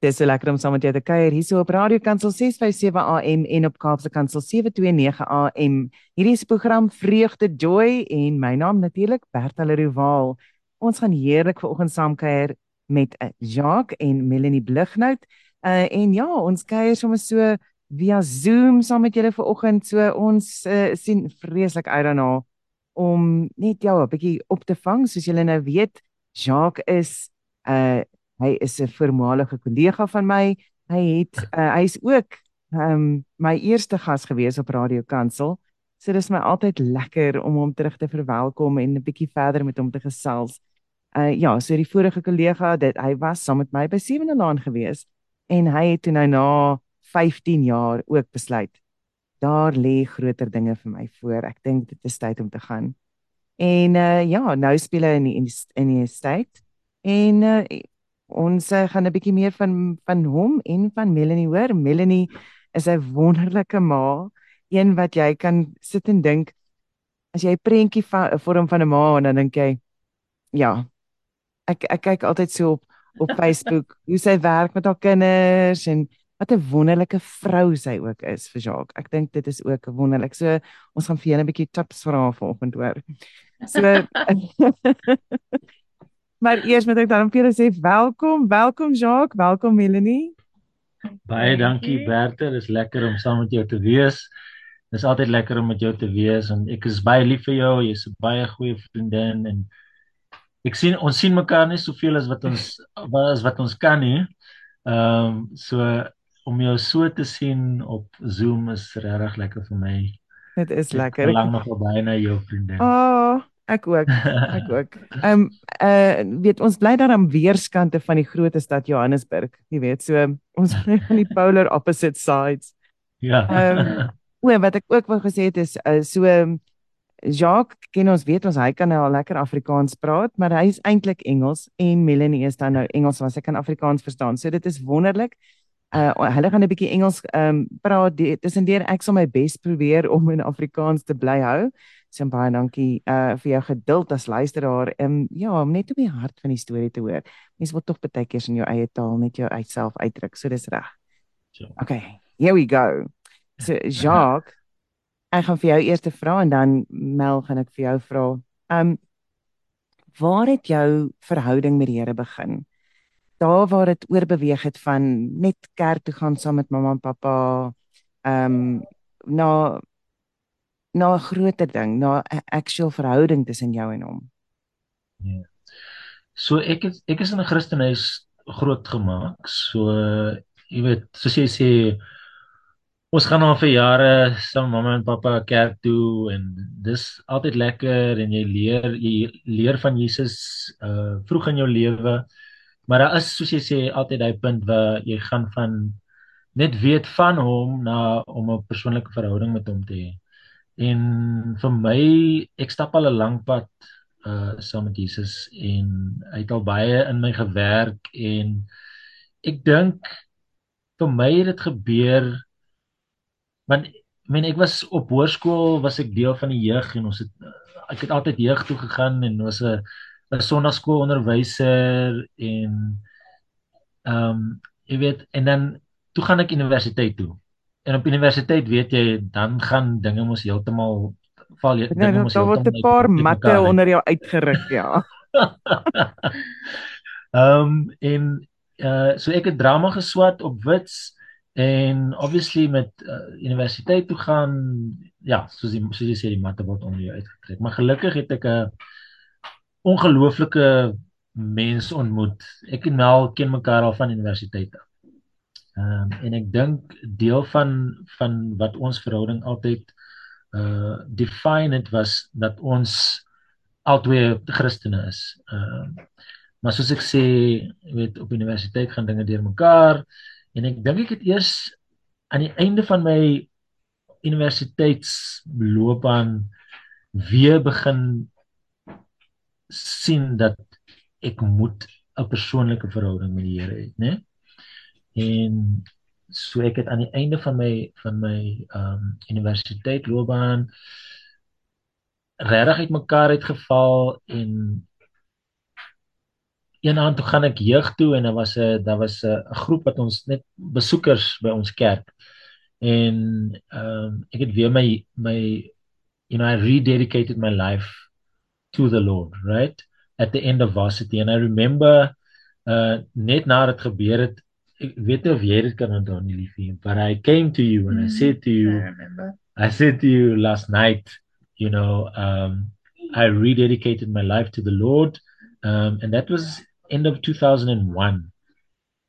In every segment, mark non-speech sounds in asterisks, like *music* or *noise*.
Dis so lekker om saam met jou te kuier hier so op Radio Kansel 657 AM en op Kaapse Kansel 729 AM. Hierdie is program Vreugde Joy en my naam natuurlik Bertha Leroux. Ons gaan heerlik vanoggend saam kuier met uh, Jacques en Melanie Blighnout. Uh en ja, ons kuier sommer so via Zoom saam met julle vanoggend. So ons uh, sien vreeslik uit daarna om net jou 'n bietjie op te vang soos julle nou weet. Jacques is uh Hy is 'n voormalige kollega van my. Hy het uh, *laughs* hy is ook um, my eerste gas gewees op Radio Kansel. So dis my altyd lekker om hom terug te verwelkom en 'n bietjie verder met hom te gesels. Uh ja, so die vorige kollega dit hy was saam met my by Sewende Laan gewees en hy het toe nou na 15 jaar ook besluit daar lê groter dinge vir my voor. Ek dink dit is tyd om te gaan. En uh ja, nou speel hy in die, in die, in die state en uh ons uh, gaan 'n bietjie meer van van hom en van Melanie hoor. Melanie is 'n wonderlike ma, een wat jy kan sit en dink as jy 'n prentjie van 'n vorm van 'n ma en dan dink jy ja. Ek ek kyk altyd so op op Facebook *laughs* hoe sy werk met haar kinders en wat 'n wonderlike vrou sy ook is vir Jacques. Ek dink dit is ook wonderlik. So ons gaan vir julle 'n bietjie tips vra vanoggend hoor. So *laughs* *laughs* Maar eers moet ek dan vir julle sê welkom, welkom Jacques, welkom Melanie. Baie dankie Bertha, dit is lekker om saam met jou te wees. Dit is altyd lekker om met jou te wees en ek is baie lief vir jou. Jy's 'n baie goeie vriendin en ek sien ons sien mekaar nie soveel as wat ons as wat ons kan nie. Ehm um, so om jou so te sien op Zoom is regtig lekker vir my. Dit is lekker. Ek verlang nog baie na jou vriendin. Oh, Ek ook. Ek *laughs* ook. Ehm um, uh weet ons bly daar aan weerskante van die groot stad Johannesburg, jy weet, so ons bly aan die polar opposite sides. Ja. Ehm um, *laughs* o, wat ek ook wou gesê het is uh, so Jacques ken ons weet ons hy kan nou al lekker Afrikaans praat, maar hy is eintlik Engels en Melanie is dan nou Engels, maar sy kan Afrikaans verstaan. So dit is wonderlik. Uh hulle gaan 'n bietjie Engels ehm um, praat. Tussendeur ek sal my bes probeer om in Afrikaans te bly hou. So baie dankie uh vir jou geduld as luisteraar. Ehm um, ja, om net om die hart van die storie te hoor. Mense wil tog baie keer in jou eie taal net jou uitself uitdruk. So dis reg. So. Okay, here we go. So Jacques, *laughs* ek gaan vir jou eers vra en dan Mel gaan ek vir jou vra. Ehm um, waar het jou verhouding met die Here begin? Daar waar dit oorbeweeg het van net kerk toe gaan saam met mamma en pappa ehm um, na na 'n groter ding, na 'n actual verhouding tussen jou en hom. Ja. So ek het, ek is in 'n Christenhuis grootgemaak. So jy weet, soos jy sê ons gaan al vir jare saam mamma en pappa kerk toe en dis altyd lekker en jy leer jy leer van Jesus uh vroeg in jou lewe. Maar daar is soos jy sê altyd daai punt waar jy gaan van net weet van hom na om 'n persoonlike verhouding met hom te hê. En vir my ek stap al 'n lang pad uh saam met Jesus en hy het al baie in my gewerk en ek dink vir my het dit gebeur want men ek was op hoërskool was ek deel van die jeug en ons het ek het altyd jeug toe gegaan en was 'n 'n sonnaarskoolonderwyser en ehm um, jy weet en dan toe gaan ek universiteit toe en op universiteit weet jy dan gaan dinge mos heeltemal val jy nee, dinge mos heeltemal word 'n paar matte onder jou uitgeruk ja. *laughs* Ehm um, en uh so ek het drama geswat op Wits en obviously met uh, universiteit toe gaan ja soos die soos jy sê die matte word onder jou uitgetrek. Maar gelukkig het ek 'n ongelooflike mens ontmoet. Ek en Mel ken mekaar al van universiteit af Ehm um, en ek dink deel van van wat ons verhouding altyd uh define het was dat ons albei Christene is. Ehm uh, maar soos ek sê, weet op universiteit gaan dinge deurmekaar en ek dink ek het eers aan die einde van my universiteitsloopbaan weer begin sien dat ek moet 'n persoonlike verhouding met die Here hê, né? Nee? En so ek het aan die einde van my van my ehm um, universiteit loopbaan regtig uitmekaar uitgeval en een aand toe gaan ek jeug toe en daar was 'n daar was 'n groep wat ons net besoekers by ons kerk. En ehm um, ek het weer my my you know I rededicated my life to the Lord, right? At the end of varsity and I remember uh net nadat dit gebeur het ek weet nie of jy dit kan onthou nie liefie, but I came to you and mm, I said to you I remember. I said to you last night, you know, um I rededicated my life to the Lord. Um and that was end of 2001.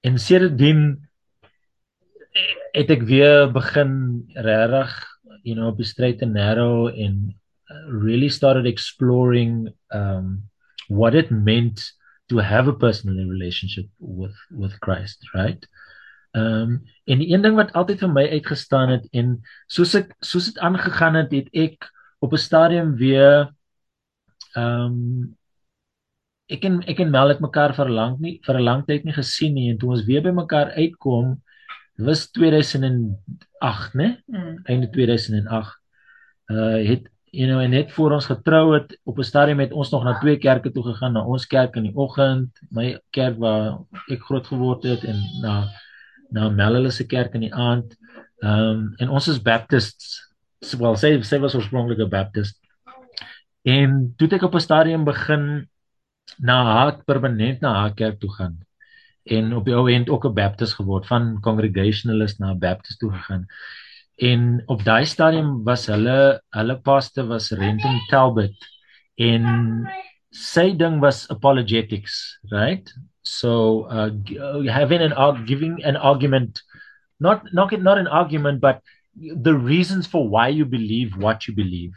En sedertdien het ek weer begin regtig, you know, bestryd en narrow en uh, really started exploring um what it meant to have a personal relationship with with Christ, right? Um en die een ding wat altyd vir my uitgestaan het en soos ek soos dit aangegaan het, het ek op 'n stadium weer um ek en ek en Mel het mekaar vir lank nie vir 'n lang tyd nie gesien nie en toe ons weer by mekaar uitkom was 2008 né mm. einde 2008 uh het you know en net voor ons getrou het op 'n stadium het ons nog na twee kerke toe gegaan na ons kerk in die oggend my kerk waar ek groot geword het en na na Mel se kerk in die aand. Um en ons is baptists. Wel sê sê was oorspronklik 'n baptist. En toe ek op 'n stadium begin na haar permanent na haar kerk toe gaan. En op die ou end ook 'n baptist geword van congregationalist na baptist toe gegaan en op daai stadium was hulle hulle pastor was Renton Talbot en sy ding was apologetics right so uh having an giving an argument not not not an argument but the reasons for why you believe what you believe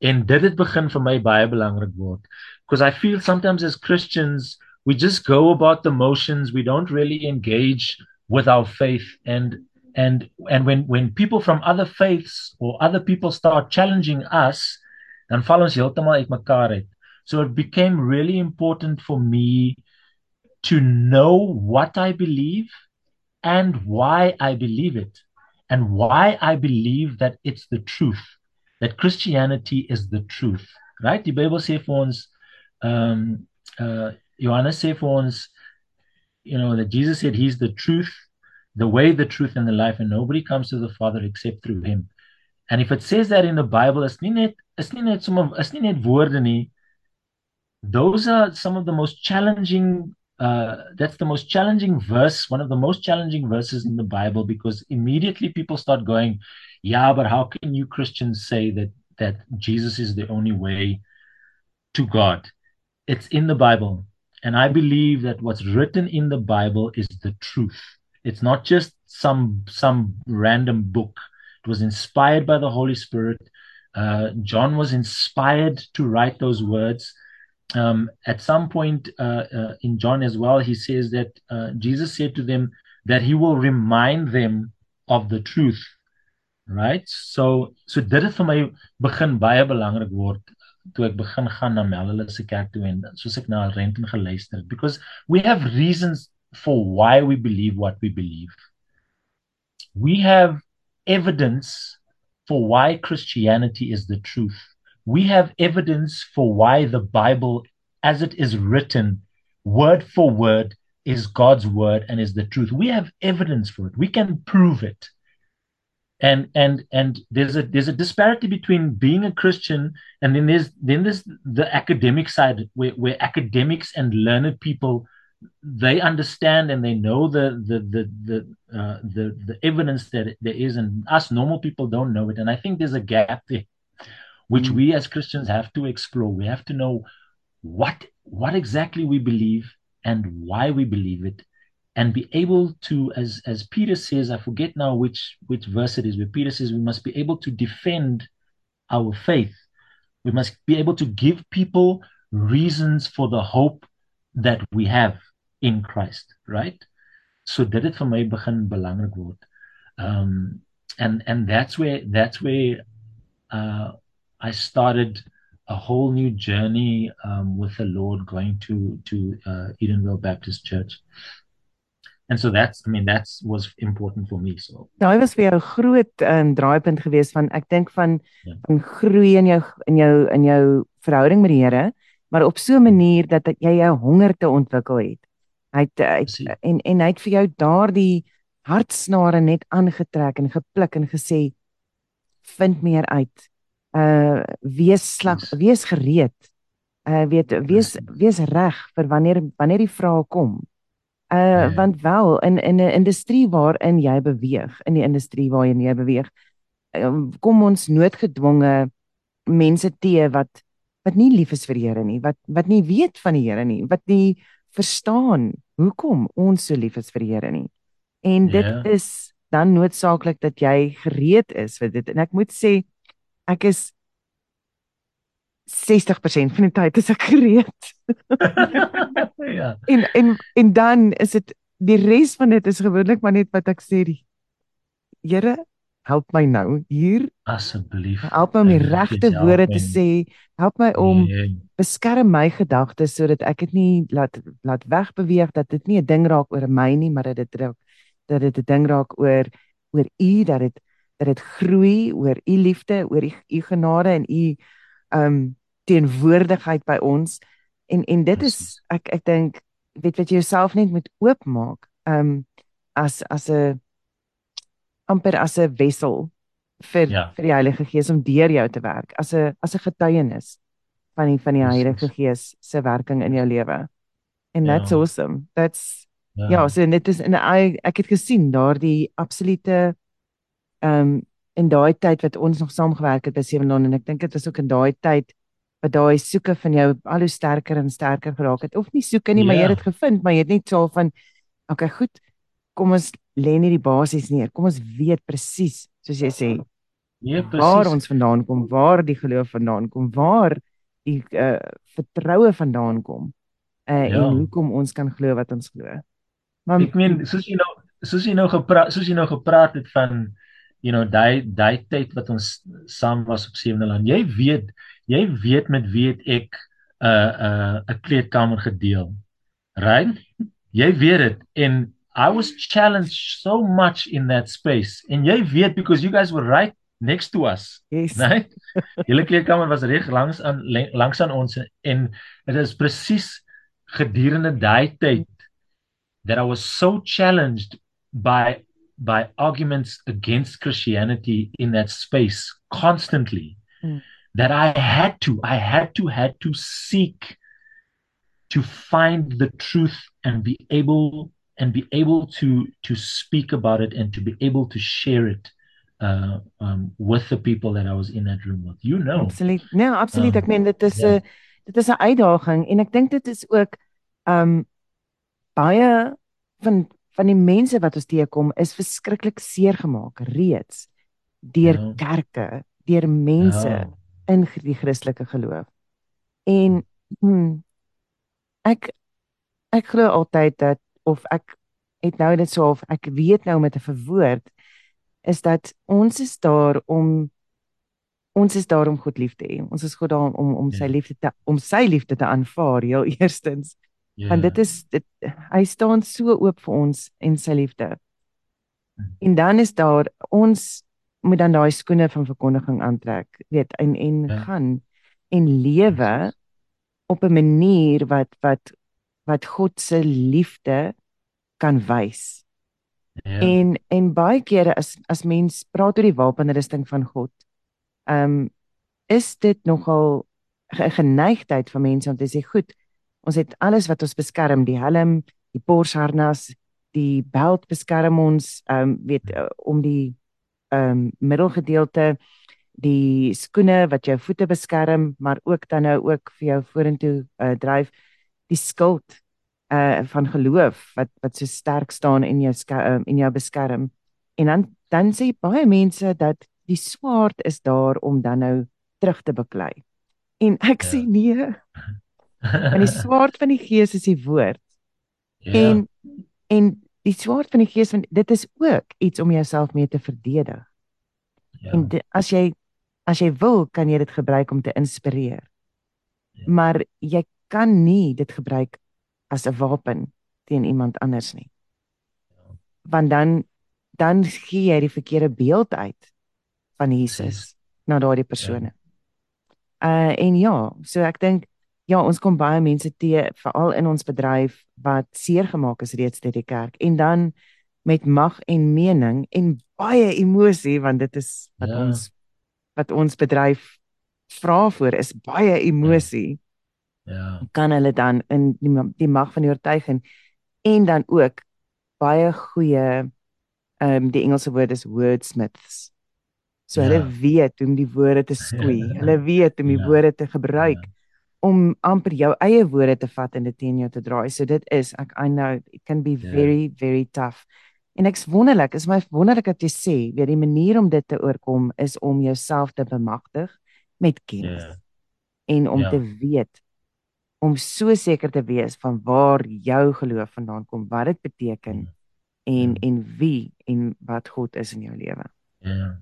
en dit het begin vir my baie belangrik word because I feel sometimes as Christians, we just go about the motions. We don't really engage with our faith. And and and when when people from other faiths or other people start challenging us, dan val ons heeltemal uitmekaar uit. So it became really important for me to know what I believe and why I believe it and why I believe that it's the truth that Christianity is the truth right die Bybel sê vir ons um, uh, Johannes sê vir ons, you know, that Jesus said he's the truth, the way, the truth, and the life, and nobody comes to the Father except through him. And if it says that in the Bible, it's nie net, it's nie net some of, it's nie net. Those are some of the most challenging uh, that's the most challenging verse, one of the most challenging verses in the Bible, because immediately people start going, "Yeah, but how can you Christians say that that Jesus is the only way to God?" it's in the Bible. And I believe that what's written in the Bible is the truth. It's not just some some random book. It was inspired by the Holy Spirit. Uh, John was inspired to write those words. Um, at some point uh, uh, in John as well, he says that uh, Jesus said to them that he will remind them of the truth. Right? So so dit het vir my begin baie belangrik word toe ek begin gaan na Melhulle se kerk toe en soos ek na Renton geluister het because we have reasons for why we believe what we believe. We have evidence for why Christianity is the truth. We have evidence for why the bible as it is written word for word is God's word and is the truth. We have evidence for it. We can prove it. And and and there's a there's a disparity between being a christian and then there's then there's the academic side where, where academics and learned people they understand and they know the the the the uh, the, the evidence that there is and us normal people don't know it. And i think there's a gap there which mm. we as christians have to explore. We have to know what what exactly we believe and why we believe it and be able to as as peter says i forget now which which verse it is where peter says we must be able to defend our faith. We must be able to give people reasons for the hope that we have in christ right? So dit het vir my begin belangrik word. Um and and that's where that's where uh i started a whole new journey um with the lord going to to uh edenville baptist church. And so that's i mean that's was important for me so. Daai was vir jou groot um, draaipunt geweest van ek dink van van groei in jou in jou in jou verhouding met die Here maar op so 'n manier dat jy 'n honger te ontwikkel het. Hy het, hy het en en hy het vir jou daardie hartsnare net aangetrek en gepluk en gesê vind meer uit. Uh wees slag, wees gereed. Uh weet wees wees reg vir wanneer wanneer die vrae kom. Uh ja. want wel in in 'n industrie waarin jy beweeg, in die industrie waarin jy beweeg, um, kom ons noodgedwonge mense te wat wat nie lief is vir die Here nie, wat wat nie weet van die Here nie, wat nie verstaan hoekom ons so lief is vir die Here nie. En dit yeah. Ja. is dan noodsaaklik dat jy gereed is vir dit. En ek moet sê ek is 60% van die tyd is ek gereed. *laughs* ja. En en en dan is dit die res van dit is gewoonlik maar net wat ek sê die Here help my nou hier. Asseblief. Help my om die regte woorde te sê. help my om yeah. beskerm my gedagtes sodat ek dit nie laat laat wegbeweeg dat dit nie 'n ding raak oor my nie maar dat dit raak dat dit 'n ding raak oor oor u dat dit dat dit groei oor u liefde oor u, genade en u um teenwoordigheid by ons. En en dit is ek ek dink weet wat jy jouself net moet oopmaak um as as 'n amper as 'n wessel vir ja. vir die Heilige Gees om deur jou te werk as 'n as 'n getuienis van die van die Heilige Gees se werking in jou lewe. And that's ja. awesome. That's Ja, ja so dit is in ek het gesien daardie absolute ehm um, in daai tyd wat ons nog saamgewerk het by Seven London en ek dink dit was ook in daai tyd wat daai soeke van jou al hoe sterker en sterker geraak het of nie soeke nie ja. maar jy het dit gevind maar jy het net so van okay goed kom ons lê net die basies neer kom ons weet presies soos jy sê nee presies waar ons vandaan kom waar die geloof vandaan kom waar die uh, vertroue vandaan kom uh, ja. en hoekom ons kan glo wat ons glo Maar ek meen soos jy nou soos jy nou gepraat soos jy nou gepraat het van you know daai daai tyd wat ons saam was op Sewende Land. Jy weet, jy weet met wie ek 'n uh, 'n uh, 'n kleedkamer gedeel. Right? Jy weet dit en I was challenged so much in that space. En jy weet because you guys were right next to us. Yes. *laughs* Right? Julle kleedkamer was reg langs aan langs aan ons en dit is presies gedurende daai tyd that I was so challenged by by arguments against Christianity in that space constantly mm. that I had to I had to had to seek to find the truth and be able and be able to to speak about it and to be able to share it uh um with the people that I was in that room with you know absolutely no absolutely um, ek meen dit is 'n yeah. dit is 'n uitdaging en ek dink dit is ook um baie van van die mense wat ons teekom is verskriklik seer gemaak reeds deur ja. kerke, deur mense ja. in die Christelike geloof. En hmm, ek ek glo altyd dat of ek het nou net so of ek weet nou met 'n verwoord is dat ons is daar om ons is daar om God lief te hê. Ons is God daar om om sy ja. liefde te om sy liefde te aanvaar heel *laughs* eerstens. Yeah. Want dit is dit hy staan so oop vir ons en sy liefde. En dan is daar ons moet dan daai skoene van verkondiging aantrek, weet en en. Ja. gaan en lewe op 'n manier wat wat wat God se liefde kan wys. Ja. En en baie kere as as mens praat oor die wapenrusting van God, ehm um, is dit nogal 'n geneigtheid van mense om te sê goed, Ons het alles wat ons beskerm, die helm, die borsharnas, die belt beskerm ons, ehm um, weet uh, om die ehm um, middelgedeelte, die skoene wat jou voete beskerm, maar ook dan nou ook vir jou vorentoe uh, dryf die skild uh van geloof wat wat so sterk staan in jou uh, in jou beskerm. En dan dan sê baie mense dat die swaard is daar om dan nou terug te beklei. En ek ja. sê nee. Want die swaard van die gees is die woord. Ja. En en die swaard van die gees want dit is ook iets om jouself mee te verdedig. Ja. En de, as jy as jy wil, kan jy dit gebruik om te inspireer. Ja. Maar jy kan nie dit gebruik as 'n wapen teen iemand anders nie. Ja. Want dan dan gee jy die verkeerde beeld uit van Jesus Precies. na daardie persone. Ja. Uh en ja, so ek dink ja, ons kom baie mense te veral in ons bedryf wat seer gemaak is reeds deur die kerk en dan met mag en mening en baie emosie want dit is wat ja. ons wat ons bedryf vra voor is baie emosie. Ja. Kan hulle dan in die, die mag van die oortuiging en dan ook baie goeie ehm um, die Engelse woord is wordsmiths. So ja. hulle weet hoe om die woorde te skoei. Ja. Hulle weet hoe om die ja. woorde te gebruik ja. om amper jou eie woorde te vat en dit teen jou te draai. So dit is ek I know it can be ja. very very tough. En ek's wonderlik, is my wonderlik dat jy sê, weet die manier om dit te oorkom is om jouself te bemagtig met kennis. Yeah. En om. Ja. te weet om so seker te wees van waar jou geloof vandaan kom, wat dit beteken mm. en mm. en wie en wat God is in jou lewe. Ja.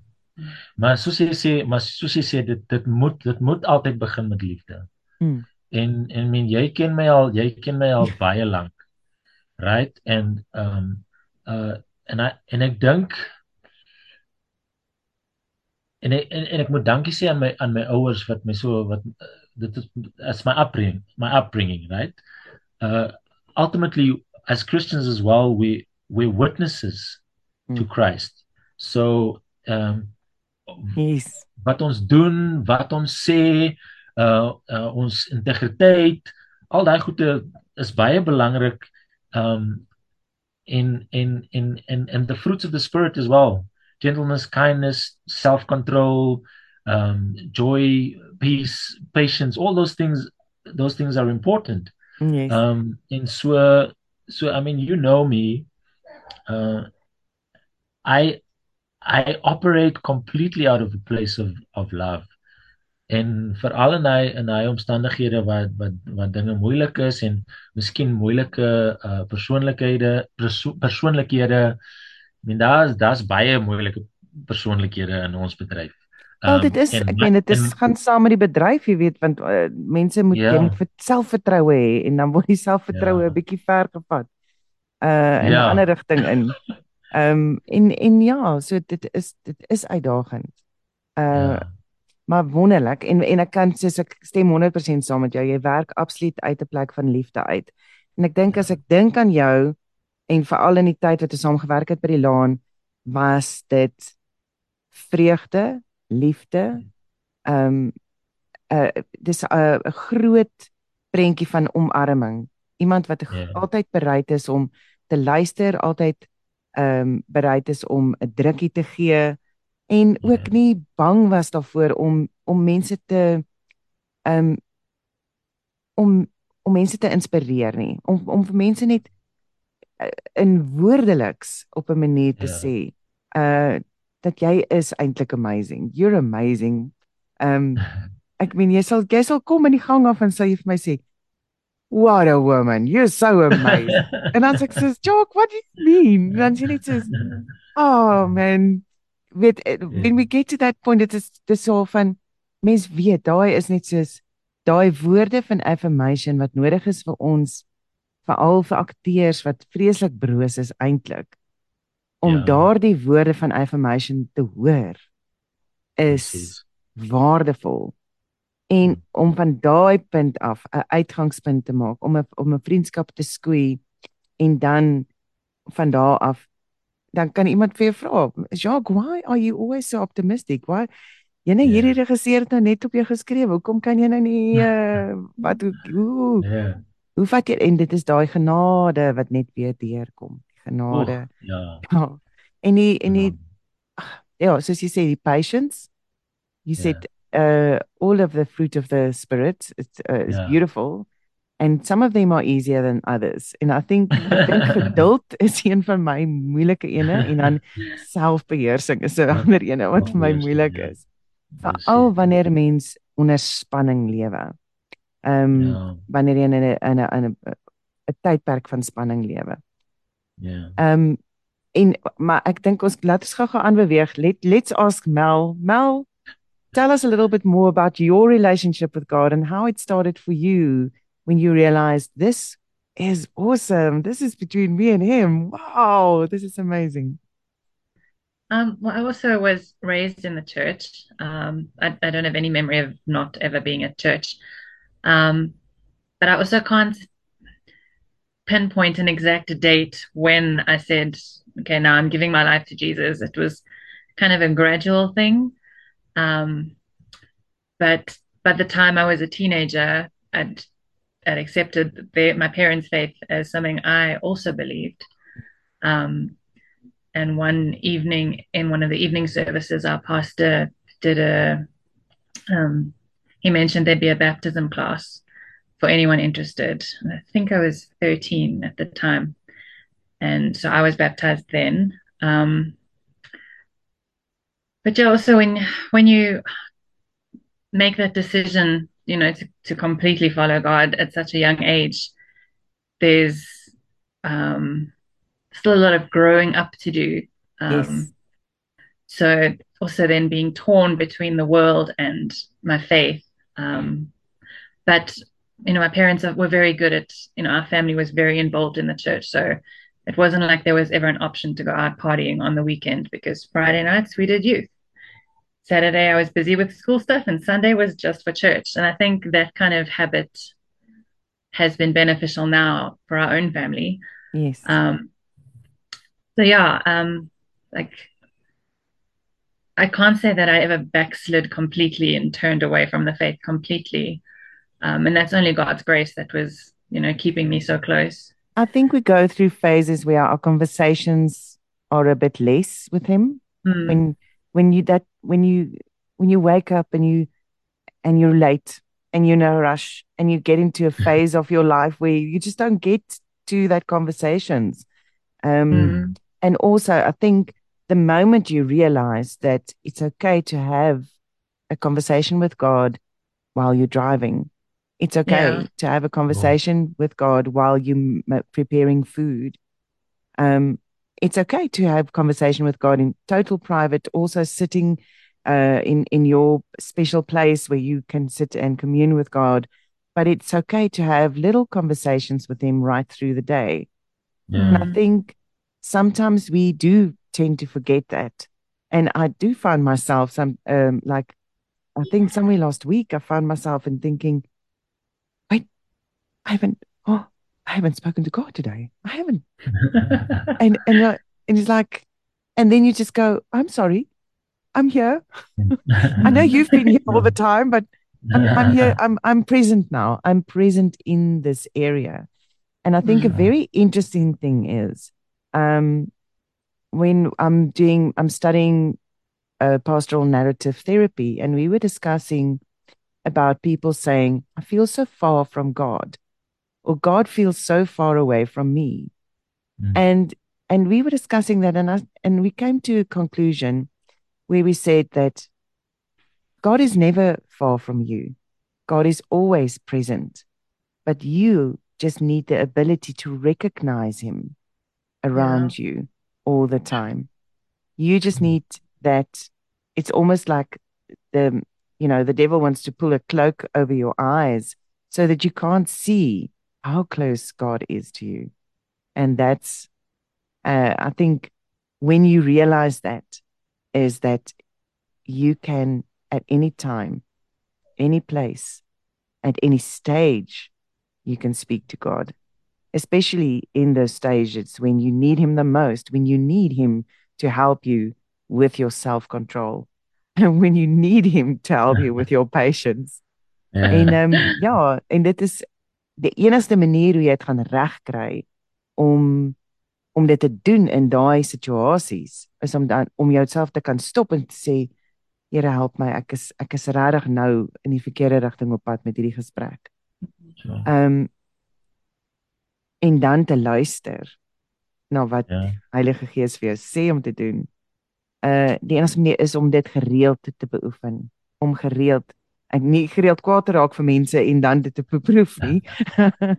Maar soos jy sê, maar soos jy sê dit dit moet dit moet altyd begin met liefde. Mm. En en men jy ken my al, jy ken my al baie lank. Right? En ehm um, uh en ek en ek dink en en, en ek moet dankie sê aan my aan my ouers wat my so wat dit is as my upbringing my upbringing right? Uh ultimately as Christians as well we we're witnesses mm. to Christ. So um yes. wat ons doen wat ons sê uh, uh ons integriteit al daai goede is baie belangrik um in in in in and the fruits of the spirit as well. Gentleness kindness self-control um joy peace patience all those things those things are important yes. um in so so i mean you know me uh i i operate completely out of a place of of love en veral in hy in hy omstandighede wat wat wat dinge moeilik is en miskien moeilike uh persoonlikhede perso persoonlikhede I mean daar's daar's baie moeilike persoonlikhede in ons bedryf. Wel dit is um, en, ek meen dit is en, gaan saam met die bedryf jy weet want uh, mense moet ja. jy selfvertroue hê en dan word die selfvertroue 'n ja. bietjie ver gevat. Uh in 'n ja. ander rigting in. *laughs* Ehm um, en en ja, so dit is dit is uitdagend. Uh ja maar wonderlik en en ek kan sê ek stem 100% saam met jou. Jy werk absoluut uit 'n plek van liefde uit. En ek dink as ek dink aan jou en veral in die tyd wat ons saam gewerk het by die laan, was dit vreugde, liefde. Ehm um, uh dis 'n 'n groot prentjie van omarming. Iemand wat yeah. Ja. altyd bereid is om te luister, altyd ehm um, bereid is om 'n drukkie te gee en ook nie bang was daarvoor om om mense te um om om mense te inspireer nie om om vir mense net uh, in woordeliks op 'n manier te ja. sê uh dat jy is eintlik amazing. You're amazing. Um ek meen jy sal jy sal kom in die gang af en sê vir my sê what a woman you're so amazing. *laughs* And dan sê ek joke what do you mean? Dan sê net so oh man. Weet. Eh, when we get to that point dit is dis so van mens weet daai is net soos daai woorde van affirmation wat nodig is vir ons veral vir akteurs wat vreeslik broos is eintlik om ja. daardie woorde van affirmation te hoor is Precies. waardevol en om van daai punt af 'n uitgangspunt te maak om 'n om 'n vriendskap te skoei en dan van daar af dan kan iemand vir jou vra, "Jacques, why are you always so optimistic? Why jy net hierdie yeah. regisseur het nou net op jou geskryf. Hoekom kan jy nou nie uh, *laughs* wat hoe hoe, yeah. hoe vat jy en dit is daai genade wat net weer deurkom. Genade. Oh, ja. ja. En die en die ja, soos jy sê die patience. You yeah. said uh all of the fruit of the spirit it's uh, is yeah. beautiful and some of them are easier than others and i think ek dink geduld *laughs* is een van my moeilike ene en dan *laughs* selfbeheersing is 'n ander ene wat vir my moeilik ja. is veral wanneer mens onder spanning lewe ehm um, ja. wanneer jy in 'n in 'n 'n 'n tydperk van spanning lewe ja ehm um, en maar ek dink ons laat ons gou-gou aanbeweeg let let's ask Mel Mel tell us a little bit more about your relationship with God and how it started for you when you realized this is awesome. This is between me and him. Wow, this is amazing. Um, well, I also was raised in the church. Um, I, I, don't have any memory of not ever being at church. Um, but I also can't pinpoint an exact date when I said, okay, now I'm giving my life to Jesus. It was kind of a gradual thing. Um, but by the time I was a teenager, I'd, I'd accepted my parents' faith as something I also believed. Um, and one evening in one of the evening services, our pastor did a, um, he mentioned there'd be a baptism class for anyone interested. I think I was 13 at the time. And so I was baptized then. Um, but yeah, also when when you make that decision, you know, to, to completely follow God at such a young age, there's um, still a lot of growing up to do. Um, yes. So also then being torn between the world and my faith. Um, but you know, my parents were very good at, you know, our family was very involved in the church. So it wasn't like there was ever an option to go out partying on the weekend because Friday nights we did youth. Saturday I was busy with school stuff and Sunday was just for church. And I think that kind of habit has been beneficial now for our own family. Yes. Um, so yeah, um, like I can't say that I ever backslid completely and turned away from the faith completely. Um, and that's only God's grace that was, you know, keeping me so close. I think we go through phases where our conversations are a bit less with him. Mm. When when you that when you when you wake up and you and you're late and you're in a rush and you get into a *laughs* phase of your life where you just don't get to that conversations. Um, mm. And also, I think the moment you realize that it's okay to have a conversation with God while you're driving, it's okay Yeah. to have a conversation with God while you're preparing food. Um, it's okay to have conversation with God in total private, also sitting uh, in in your special place where you can sit and commune with God. But it's okay to have little conversations with Him right through the day. And I think sometimes we do tend to forget that. And I do find myself some um like I think somewhere last week I found myself in thinking, wait, I haven't oh I haven't spoken to God today. I haven't *laughs* and and uh, and it's like and then you just go, I'm sorry, I'm here. I know you've been here all the *laughs* time, but I'm, I'm here. I'm I'm present now. I'm present in this area, and I think a very interesting thing is, um, when I'm doing, I'm studying uh, pastoral narrative therapy, and we were discussing about people saying, "I feel so far from God," or "God feels so far away from me," Mm. and and we were discussing that, and I and we came to a conclusion where we said that God is never far from you. God is always present, but you just need the ability to recognize Him around you all the time. You just need that. It's almost like the, you know, the devil wants to pull a cloak over your eyes so that you can't see how close God is to you. And that's, uh, I think, when you realize that, is that you can at any time, any place, at any stage, you can speak to God, especially in those stages when you need Him the most, when you need Him to help you with your self control, *laughs* and when you need Him to help you with your *laughs* patience. En ehm um, ja, en dit is die enigste manier hoe jy dit gaan regkry om om dit te doen in daai situasies is om dan om jouself te kan stop en te sê Here help my ek is ek is regtig nou in die verkeerde rigting op pad met hierdie gesprek. So, Ehm um, en dan te luister na wat ja. Heilige Gees vir jou sê om te doen. Uh die enigste manier is om dit gereeld te, te beoefen, om gereeld ek nie gereeld kwaad raak vir mense en dan dit te beproef nie.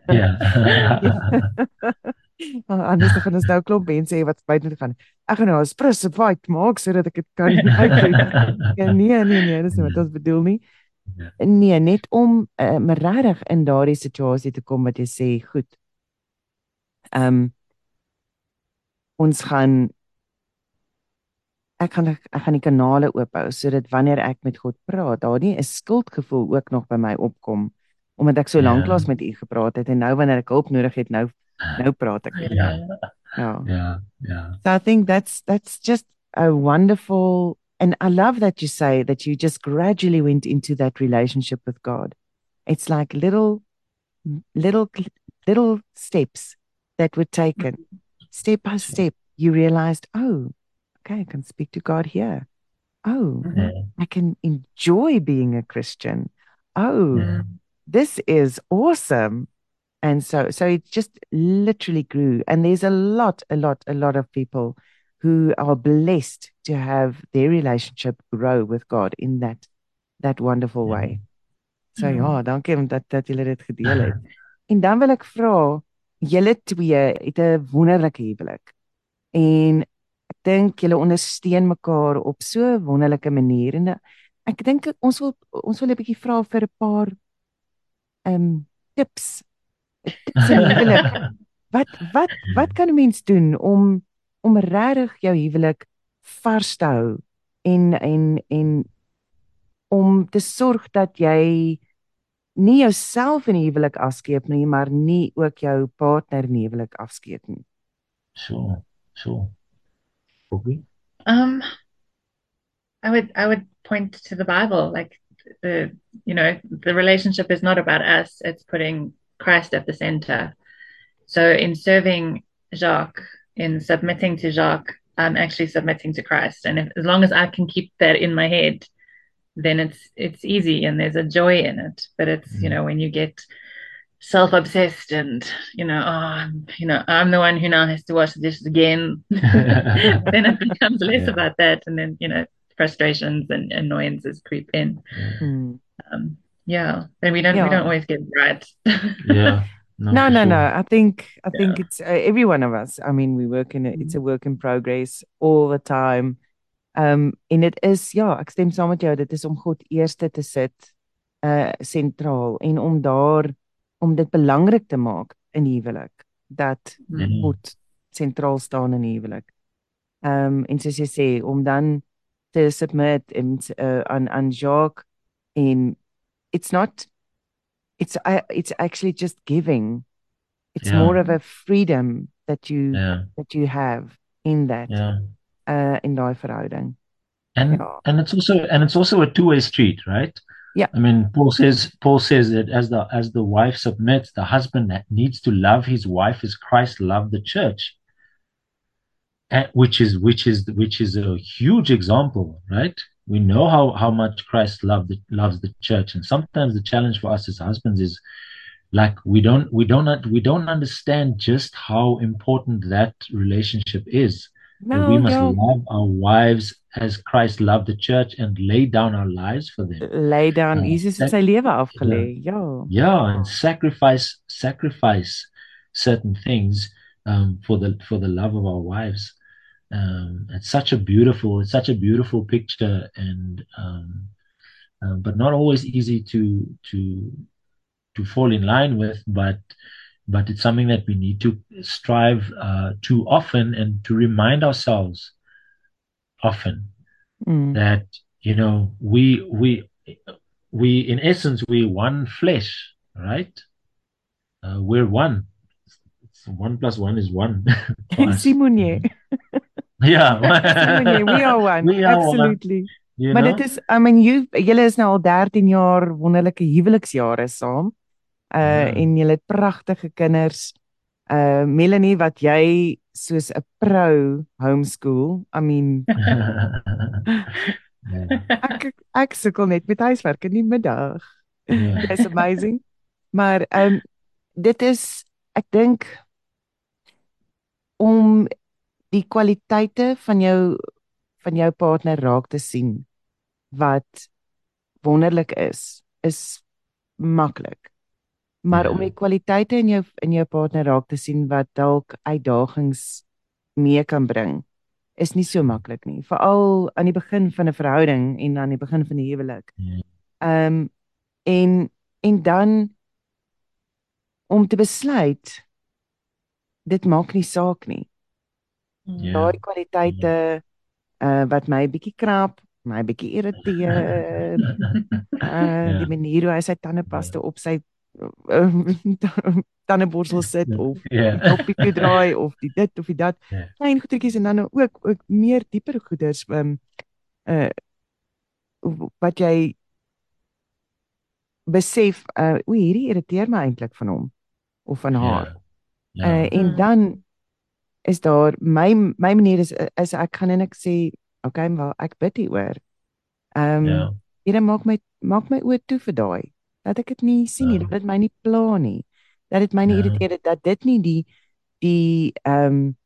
Ja. *laughs* Oh, Anders dan gaan ons nou 'n klomp mense hê wat buite toe gaan. Ek gaan nou 'n sprisse fight maak sodat ek dit kan *laughs* uitdoen. ja, nee, nee, nee, dis nie wat ons bedoel nie. Ja. Nee, net om uh, maar regtig in daardie situasie te kom wat jy sê, goed. Ehm um, ons gaan ek gaan ek gaan die kanale oophou sodat wanneer ek met God praat, daar nie 'n skuldgevoel ook nog by my opkom omdat ek so Ja. lanklaas met u gepraat het en nou wanneer ek hulp nodig het, nou nou praat ek met u. Ja. Ja. Ja, ja. So I think that's that's just a wonderful and I love that you say that you just gradually went into that relationship with God. It's like little little little steps that were taken step by step. You realized, oh, okay, I can speak to God here. Oh, Ja. I can enjoy being a Christian. Oh, Ja. this is awesome. And so so it just literally grew. And there's a lot, a lot, a lot of people who are blessed to have their relationship grow with God in that that wonderful Ja. way. So Mm. ja, dankie om dat dat julle dit gedeel het. *laughs* En dan wil ek vra, julle twee het 'n wonderlike huwelik. En ek dink julle ondersteun mekaar op so 'n wonderlike manier en ek dink ons wil ons wil 'n bietjie vra vir 'n paar ehm um, tips. Tips in huwelik. *laughs* Wat wat wat kan 'n mens doen om om regtig jou huwelik vars te hou en en en om te sorg dat jy nie jouself in die huwelik afskeep nie, maar nie ook jou partner in die huwelik afskeep nie. So, so. Bobby? Um, I would I would point to the Bible, like the you know the relationship is not about us; it's putting Christ at the center. So in serving Jacques, in submitting to Jacques, I'm actually submitting to Christ, and if, as long as I can keep that in my head, then it's it's easy and there's a joy in it. But it's you Mm. know when you get self-obsessed and you know oh I'm, you know I'm the one who now has to wash the dishes again *laughs* then it becomes less Yeah. about that and then you know frustrations and annoyances creep in Hmm. um yeah and we don't Yeah. we don't always get it right Yeah. *laughs* No, No, no, sure. no. I think I think it's uh, every one of us. I mean, we work in a, it's a work in progress all the time. Um en dit is ja, ek stem saam met jou, dit is om God eerste te sit uh sentraal en om daar om dit belangrik te maak in die huwelik dat Ja. God sentraal staan in die huwelik. Um en soos jy sê om dan te submit en uh, aan aan Jacques en it's not it's I it's actually just giving it's Yeah. more of a freedom that you Yeah. that you have in that Yeah. uh in daai verhouding And Yeah. and it's also and it's also a two-way street, right? Yeah. I mean, Paul says Paul says that as the as the wife submits, the husband needs to love his wife as Christ loved the church. And which is which is which is a huge example, right? We know how how much Christ loved the, loves the church, and sometimes the challenge for us as husbands is like we don't we don't we don't understand just how important that relationship is. That we must ja love our wives as Christ loved the church and lay down our lives for them. lay down Ja, Jesus het sy lewe afgelê ja Yeah, and sacrifice sacrifice certain things um, for the for the love of our wives. Um, it's such a beautiful it's such a beautiful picture and um, um, but not always easy to to to fall in line with, but but it's something that we need to strive uh, to often and to remind ourselves often mm. that you know we we we in essence we one flesh right uh, we're one It's one plus one is one *laughs* us. Simonye *laughs* yeah *laughs* we are one We are one. absolutely you maar know? dit is I mean you julle is nou al 13 jaar wonderlike huweliksjare saam uh Ja. en julle het pragtige kinders uh Melanie wat jy soos 'n pro homeschool I mean yeah. *laughs* ek ek sukkel net met huiswerk in die middag Yeah. It's amazing. Maar ehm um, dit is ek dink om die kwaliteite van jou van jou partner raak te sien wat wonderlik is is maklik. Maar Ja. om die kwaliteite in jou in jou partner raak te sien wat dalk uitdagings mee kan bring is nie so maklik nie, veral aan die begin van 'n verhouding en aan die begin van die huwelik. Ja. Ehm en en dan om te besluit dit maak nie saak nie. Ja. Daai kwaliteite uh wat my bietjie krap, my bietjie irriteer, *laughs* uh Ja. die manier hoe hy sy tandepasta op sy *laughs* tandeborsel sit Ja. of Ja. die koppie toe draai of die dit of die dat. Ja. Klein goedertjies en dan ook ook meer dieper goeders um uh wat jy besef uh o hierdie irriteer my eintlik van hom of van haar. Ja. Uh en dan is daar my my manier is is ek gaan en ek sê okay, maar ek bid hieroor. Ehm Ja. Here maak my maak my oë toe vir daai. Dat ek dit nie sien nie, Ja. dat dit my nie pla nie. Dat dit my nie Ja. irriteer dat dit nie die die ehm um,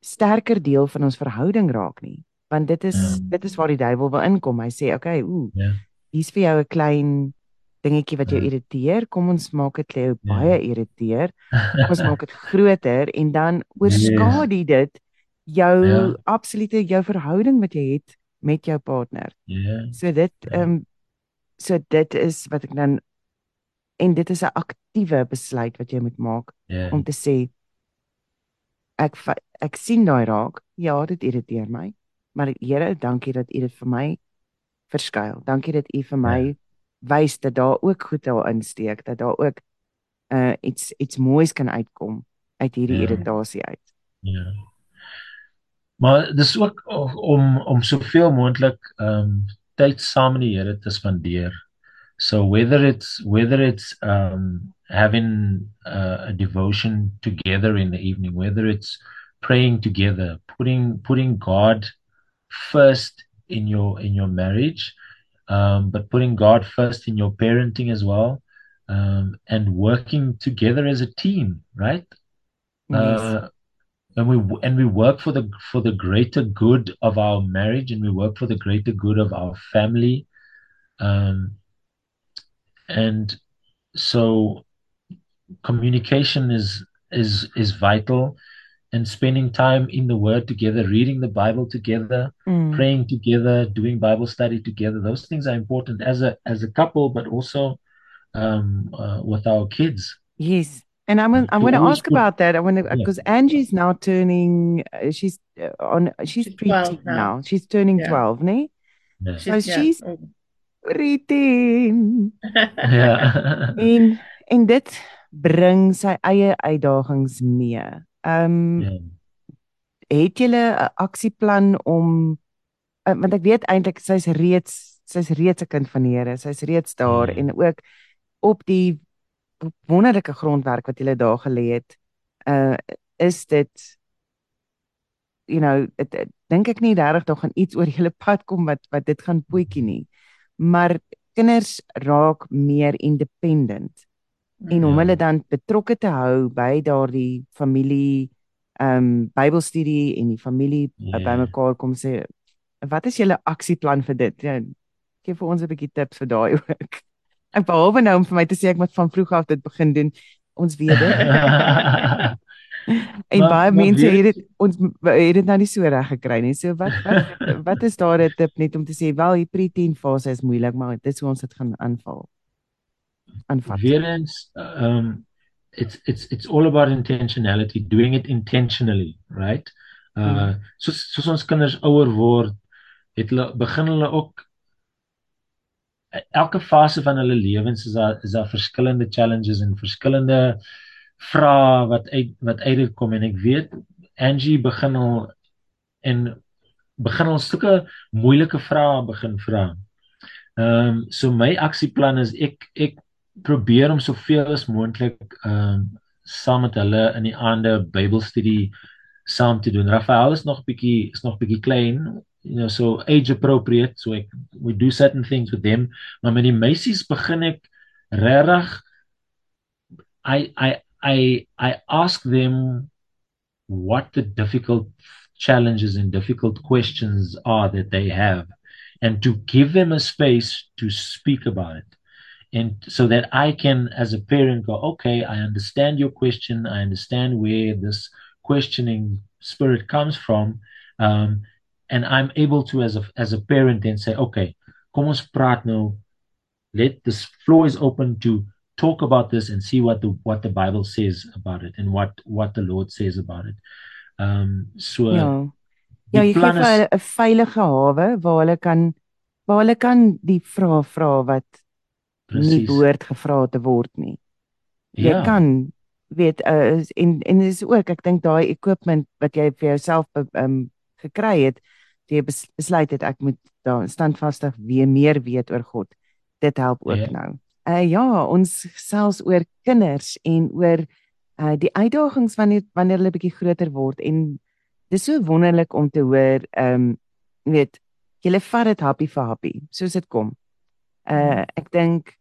sterker deel van ons verhouding raak nie. Want dit is Ja. dit is waar die duiwel wil inkom. Hy sê, "Oké, ooh, Ja. hier's vir jou 'n klein dingetjie wat jou Ja. irriteer. Kom ons maak dit jou Ja. baie irriteer. Kom ons maak dit *laughs* groter en dan oorskadu dit jou Ja. absolute jou verhouding wat jy het met jou partner. Ja. So dit Ja. ehm um, so dit is wat ek dan en dit is 'n aktiewe besluit wat jy moet maak Ja. om te sê ek ek sien daai raak. Ja, dit irriteer my. Maar Here, dankie dat U dit vir my verskuil. Dankie dat U vir my wys dat daar ook goed daarin steek, dat daar ook uh iets iets moois kan uitkom uit hierdie Ja. irritasie uit. Ja. Maar dis ook om om soveel moontlik ehm um, tyd saam met die Here te spandeer. So whether it's whether it's um having uh, a devotion together in the evening, whether it's praying together, putting putting God first in your in your marriage, um, but putting God first in your parenting as well, um, and working together as a team, right? Yes. Uh, and we and we work for the for the greater good of our marriage, and we work for the greater good of our family, um, and so communication is is is vital, and spending time in the Word together, reading the Bible together, Mm. praying together, doing Bible study together. Those things are important as a as a couple, but also um, uh, with our kids. Yes. And I'm I'm To going to ask put- about that. I want to Yeah. because Angie's now turning. Uh, she's uh, on. She's She's preteen 12 now. now. She's turning Yeah. twelve, nee? Yeah. So she's- oh. Preteen. *laughs* yeah. En en dit bring sy eie uitdagings mee. Ehm yeah. het julle 'n aksieplan om uh, want ek weet eintlik sy's reeds sy's reeds 'n kind van die Here. Sy's reeds daar Ja. en ook op die wonderlike grondwerk wat julle daar gelê het. Uh is dit you know, dit- dit- dink ek nie regtig daar gaan iets oor julle pad kom wat wat dit gaan poetjie nie. Maar kinders raak meer independent en om Ja. hulle dan betrokke te hou by daardie familie ehm um, Bybelstudie en die familie Ja. yeah. bymekaar kom sê wat is julle aksieplan vir dit? Ja, gee vir ons 'n bietjie tips vir daai *laughs* ook. Ek behalwe nou om vir my te sê ek moet van vroeg af dit begin doen. Ons weet dit. *laughs* en Maar- baie maar mense weer het dit ons het dit nou nie so reg gekry nie. So wat wat *laughs* wat is daar 'n tip net om te sê wel die pre-teen fase is moeilik, maar dit is hoe ons dit gaan aanval. Aanvat. Weer eens, um, it's it's it's all about intentionality, doing it intentionally, right? Uh, soos soos ons kinders ouer word, het hulle begin hulle ook elke fase van hulle lewens is daar is daar verskillende challenges en verskillende vrae wat uit wat uit dit kom en ek weet Angie begin al en begin al sulke moeilike vrae begin vra. Ehm um, so my aksieplan is ek ek probeer om soveel as moontlik ehm um, saam met hulle in die aande Bybelstudie saam te doen. Rafael is nog bietjie is nog bietjie klein, you know, so age appropriate, so ek we do certain things with them, maar met die meisies begin ek regtig I I I I ask them what the difficult challenges and difficult questions are that they have and to give them a space to speak about it. And so that I can as a parent go okay I understand your question I understand where this questioning spirit comes from um and I'm able to as a as a parent then say okay kom ons praat nou let this floor is open to talk about this and see what the what the bible says about it and what what the lord says about it um so Ja. Ja, jy gee vir hulle 'n veilige hawe waar hulle kan waar hulle kan die vrae vra wat nie behoort gevra te word nie. Jy Ja. kan weet uh, en en dis ook ek dink daai equipment wat jy vir jouself um, gekry het, jy bes, besluit het ek moet daar standvastig weer meer weet oor God. Dit help ook Ja. nou. Uh ja, ons selfs oor kinders en oor uh die uitdagings wanneer wanneer hulle bietjie groter word en dis so wonderlik om te hoor ehm um, weet jy vat dit happie vir happie soos dit kom. Uh ek dink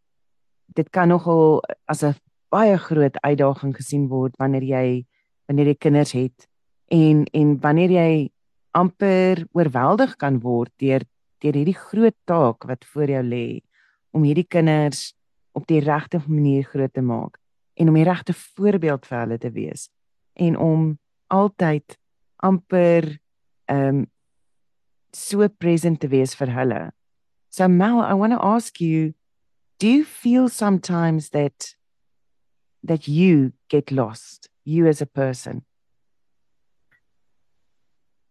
dit kan nogal as 'n baie groot uitdaging gesien word wanneer jy wanneer jy kinders het en en wanneer jy amper oorweldig kan word deur deur hierdie groot taak wat voor jou lê om hierdie kinders op die regte manier groot te maak en om die regte voorbeeld vir hulle te wees en om altyd amper um, so present te wees vir hulle. So Mel, I want to ask you, do you feel sometimes that that you get lost, you as a person?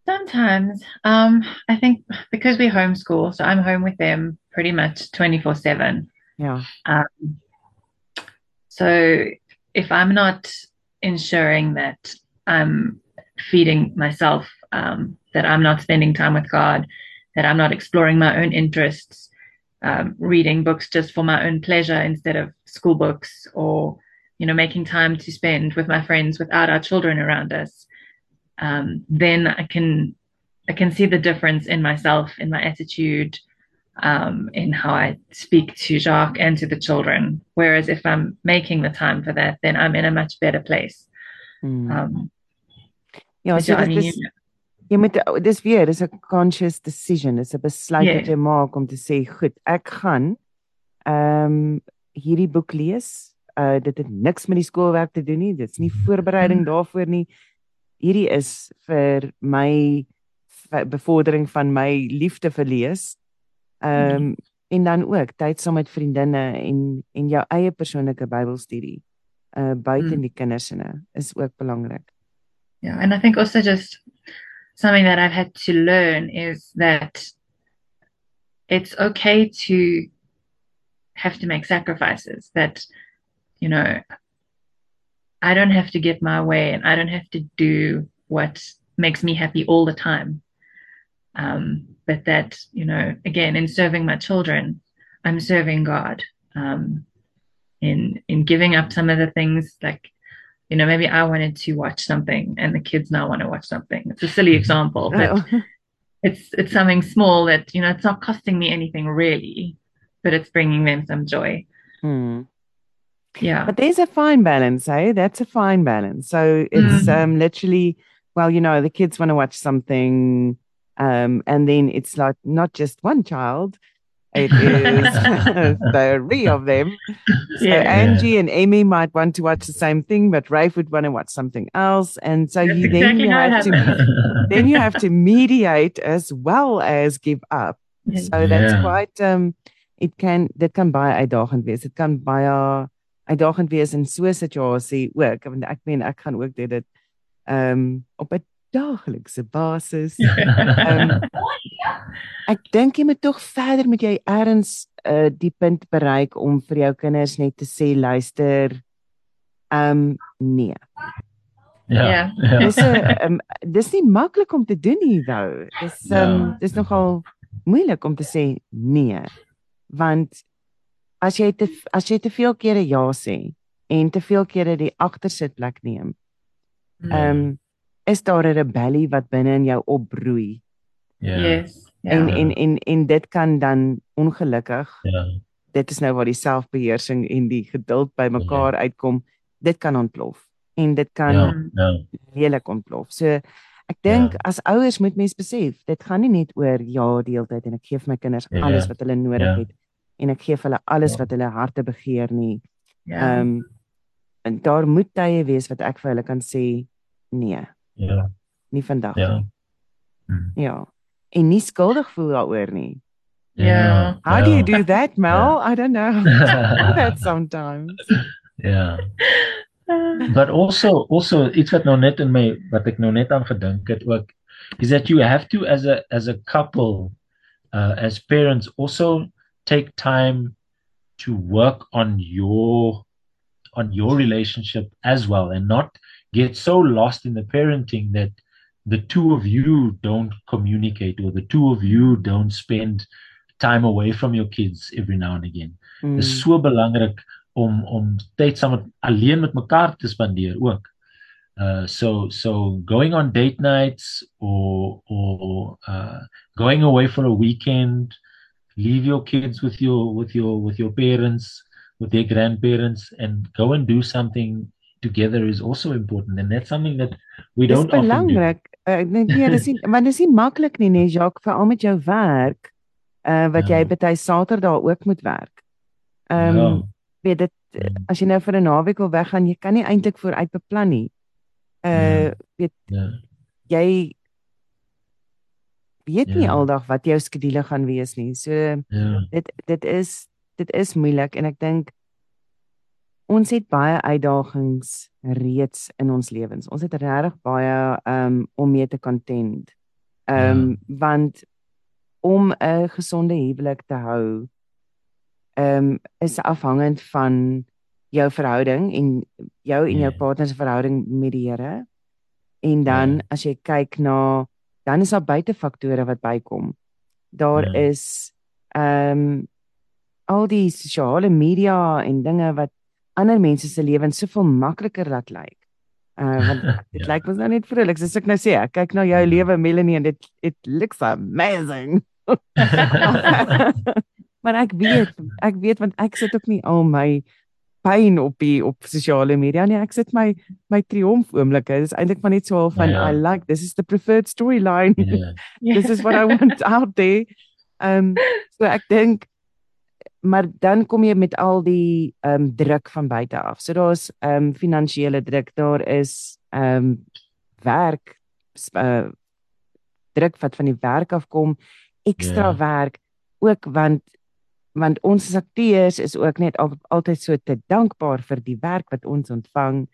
Sometimes, um, I think because we homeschool, so I'm home with them pretty much 24 7. Yeah. Um, so if I'm not ensuring that I'm feeding myself, um, that I'm not spending time with God, that I'm not exploring my own interests, um, reading books just for my own pleasure instead of school books, or you know, making time to spend with my friends without our children around us, um, then I can I can see the difference in myself, in my attitude, um, in how I speak to Jacques and to the children. Whereas if I'm making the time for that, then I'm in a much better place. Hmm. Um, ja, so so I dit mean, is jy moet dis weer, dis 'n conscious decision, dis 'n besluit Ja. wat jy maak om te sê, goed, ek gaan ehm um, hierdie boek lees. Uh dit het niks met die skoolwerk te doen nie. Dit's nie voorbereiding daarvoor nie. Hierdie is vir my v- bevordering van my liefde vir lees. Ehm um, en dan ook tyd saam met vriendinne en en jou eie persoonlike Bybelstudie uh buite Mm. die kindersinne is ook belangrik. Yeah, and I think also just something that I've had to learn is that it's okay to have to make sacrifices. That, you know, I don't have to get my way and I don't have to do what makes me happy all the time. Um, but that, you know, again, in serving my children, I'm serving God. Um, in in giving up some of the things like you know, maybe I wanted to watch something and the kids now want to watch something. It's a silly example, but *laughs* it's it's something small that, you know, it's not costing me anything really, but it's bringing them some joy. Hmm. Yeah. But there's a fine balance, eh? That's a fine balance. So it's Mhm. um literally well, you know, the kids want to watch something um and then it's like not just one child, it *laughs* is *laughs* three of them. So Yeah. Angie and Amy might want to watch the same thing, but Rafe would want to watch something else. And so That's you then exactly you have to *laughs* then you have to mediate as well as give up. So that's Yeah. quite um it can dit kan baie uitdagend wees. Dit kan baie uitdagend wees in so 'n situasie ook. Want ek meen ek gaan ook dit dit um op 'n daaglikse basis. Um, *laughs* ek dink jy moet tog verder met jy eers uh, die punt bereik om vir jou kinders net te sê luister um nee. Ja. Ja. ja. Dis 'n um, dis nie maklik om te doen nie though. Dis um Ja. dis nogal moeilik om te sê nee. Want as jy te as jy te veel kere ja sê en te veel kere die agtersitplek neem, ehm um, is daar 'n rebellie wat binne in jou opbroei. Ja. Yes. En Yeah. en en en dit kan dan ongelukkig Ja. dit is nou waar die selfbeheersing en die geduld bymekaar uitkom. Dit kan ontplof en dit kan Ja. Ja. lelik ontplof. So ek dink Ja. as ouers moet mens besef, dit gaan nie net oor ja die hele tyd en ek gee vir my kinders Ja. alles wat hulle nodig Ja. het en ek gee vir hulle alles Ja. wat hulle harte begeer nie. Yeah. Ehm en daar moet tye wees wat ek vir hulle kan sê nee, Ja. nie vandag Ja. nie. Hm. Ja. En nie skuldig voel daaroor nie. Ja. How do you Ja. do that, Mel? I don't know. *laughs* that sometimes. Ja. But also also iets wat nou net in my wat ek nou net aan gedink het ook is that you have to as a as a couple uh as parents also take time to work on your on your relationship as well and not get so lost in the parenting that the two of you don't communicate or the two of you don't spend time away from your kids every now and again. Mm. Dit is so belangrik om om tyd saam met alleen met mekaar te spandeer ook. Uh so so going on date nights or or uh going away for a weekend leave your kids with your with your with your parents with their grandparents and go and do something together is also important and that's something that we don't often belangrik. do. Uh, nee, nee, dis nie *laughs* want dis nie maklik nie, nee, Jacques, veral met jou werk uh wat ja. jy baie Saterdag ook moet werk. Ehm um, ja. weet dit ja. as jy nou vir 'n naweek wil weggaan, jy kan nie eintlik vooruit beplan nie. Uh ja. weet ja. jy weet nie ja. aldag wat jou skedule gaan wees nie. So ja. dit dit is dit is moeilik en ek dink ons het baie uitdagings reeds in ons lewens. Ons het regtig baie um om mee te content. Um ja. want om 'n gesonde huwelik te hou um is afhangend van jou verhouding en jou en jou ja. partner se verhouding met die Here. En dan ja. as jy kyk na dan is daar buitefaktore wat bykom. Daar ja. is ehm um, al die sosiale media en dinge wat ander mense se lewens soveel makliker laat lyk. Uh *laughs* want dit ja. lyk mos nou net vrolik. Soos ek nou sê, ek kyk na jou ja. lewe Melanie en dit it looks amazing. *laughs* *laughs* maar ek weet, ek weet want ek sit ook nie al my pyn op die op sosiale media nie. Ek sit my my triomf oomblikke. Dit is eintlik maar net so al van yeah. Ja. I like this is the preferred storyline. Yeah. *laughs* this is what I want out there. Um so ek dink maar dan kom jy met al die ehm um, druk van buite af. So daar's ehm um, finansiële druk, daar is ehm um, werk uh, druk wat van die werk af kom, ekstra yeah. werk ook want want ons as akteurs is ook net al, altyd so te dankbaar vir die werk wat ons ontvang.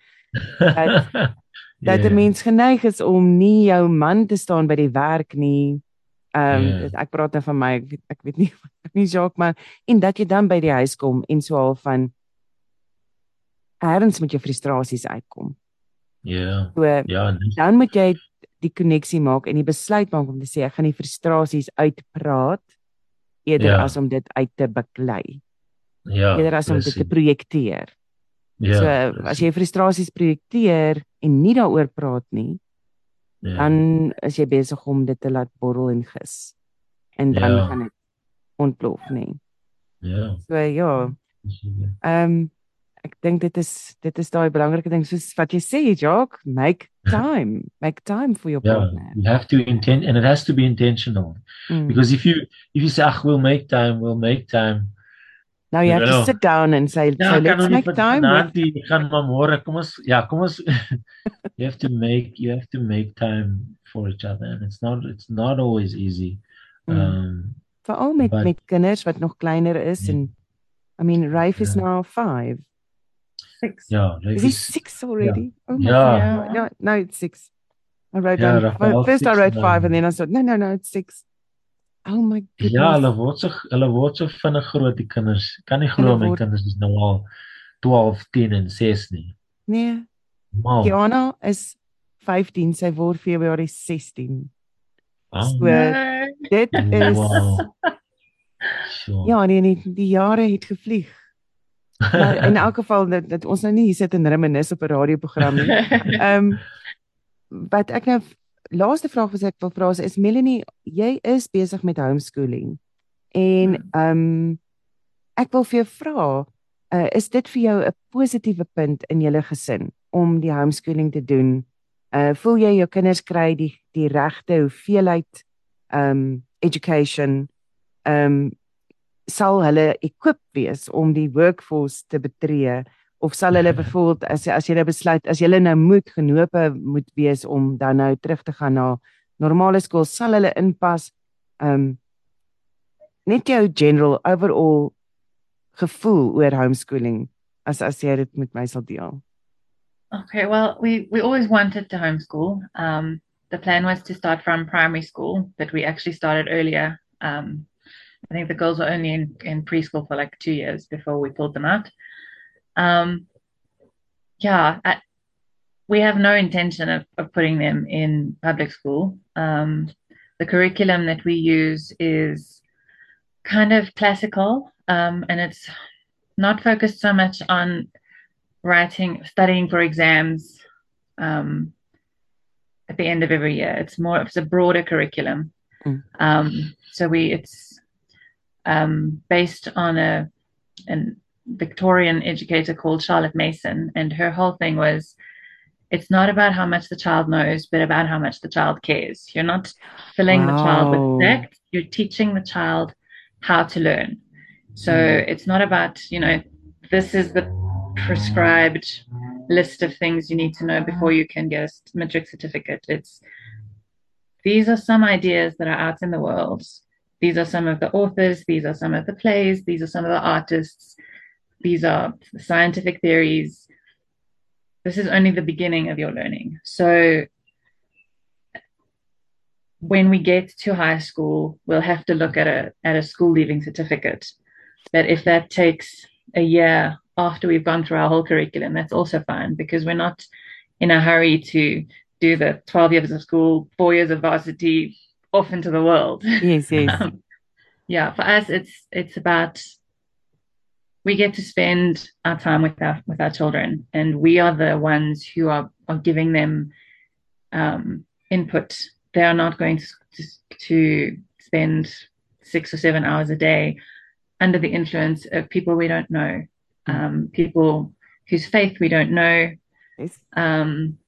Dat *laughs* dat yeah. 'n mens geneig is om nie jou man te staan by die werk nie. Ehm um, yeah. ek praat nou van my ek weet, ek weet nie *laughs* nie Jacques maar en dat jy dan by die huis kom en so al van erns met jou frustrasies uitkom. Ja. Yeah. So, ja. Nee. Dan moet jy die koneksie maak en die besluit maak om te sê ek gaan die frustrasies uitpraat eerder ja. as om dit uit te beklei. Ja. Eerder as om dit te projekteer. Ja. So as jy frustrasies projekteer en nie daaroor praat nie, ja. dan is jy besig om dit te laat borrel en gis. En dan ja. gaan dit ontplof, nê. Ja. So ja. Ehm um, ek dink dit is dit is daai belangrike ding soos wat jy sê Jock make *laughs* time make time for your yeah, partner you have to intend and it has to be intentional mm. because if you if you say ach we'll make time we'll make time now you, have to sit down and say ja, so let's make time with... gaan maar môre kom ons ja kom ons *laughs* you have to make you have to make time for each other and it's not it's not always easy mm. um veral met but, met kinders wat nog kleiner is yeah. en I mean Rafe yeah. is now 5 six. Yeah, is he six already? Yeah. Oh my yeah. God. No, no, it's six. I wrote yeah, down well, first I wrote five and then I said no no no it's six. Oh my goodness. Ja, hulle word so hulle word so vinnig groot die kinders. Kan nie glo my kinders is nou al 12, 10 en 6 nie. Nee. Wow. Kiana is 15, sy word Februarie 16. Oh, so, nee. dit is wow. *laughs* Ja, nee, nee, die jare het gevlieg. Maar in elk geval dat, dat ons nou nie hier sit en reminis op 'n radioprogram nie. *laughs* Ehm um, wat ek nou laaste vraag wat ek wil vra is, is Melanie, jy is besig met homeschooling. En hmm. ehm um, ek wil vir jou vra, uh, is dit vir jou 'n positiewe punt in julle gesin om die homeschooling te doen? Uh voel jy jou kinders kry die die regte hoeveelheid ehm um, education ehm um, sal hulle equip wees om die workforce te betree? Of sal hulle byvoorbeeld as as jy nou besluit as jy nou moet genope moet wees om dan nou terug te gaan na normale skool sal hulle inpas um net jou general overall gevoel oor homeschooling as as jy dit met my sal deel? Okay well we we always wanted to homeschool. Um the plan was to start from primary school but we actually started earlier um I think the girls were only in, in preschool for like two years before we pulled them out. Um, yeah, I, we have no intention of, of putting them in public school. Um, the curriculum that we use is kind of classical um, and it's not focused so much on writing, studying for exams um, at the end of every year. It's more, it's a broader curriculum. Mm. Um, so we, it's um, based on a an Victorian educator called Charlotte Mason, and her whole thing was it's not about how much the child knows, but about how much the child cares. You're not filling wow. the child with facts, you're teaching the child how to learn. So mm. it's not about, you know, this is the prescribed list of things you need to know before you can get a matric certificate. It's these are some ideas that are out in the world. These are some of the authors, these are some of the plays, these are some of the artists, these are scientific theories. This is only the beginning of your learning. So when we get to high school, we'll have to look at a at a school leaving certificate. But if that takes a year after we've gone through our whole curriculum, that's also fine because we're not in a hurry to do the 12 years of school, four years of varsity, off into the world. Yes, yes. *laughs* Um, yeah, for us, it's it's about we get to spend our time with our with our children, and we are the ones who are are giving them um, input. They are not going to, to spend six or seven hours a day under the influence of people we don't know, um, people whose faith we don't know. Yes. Um,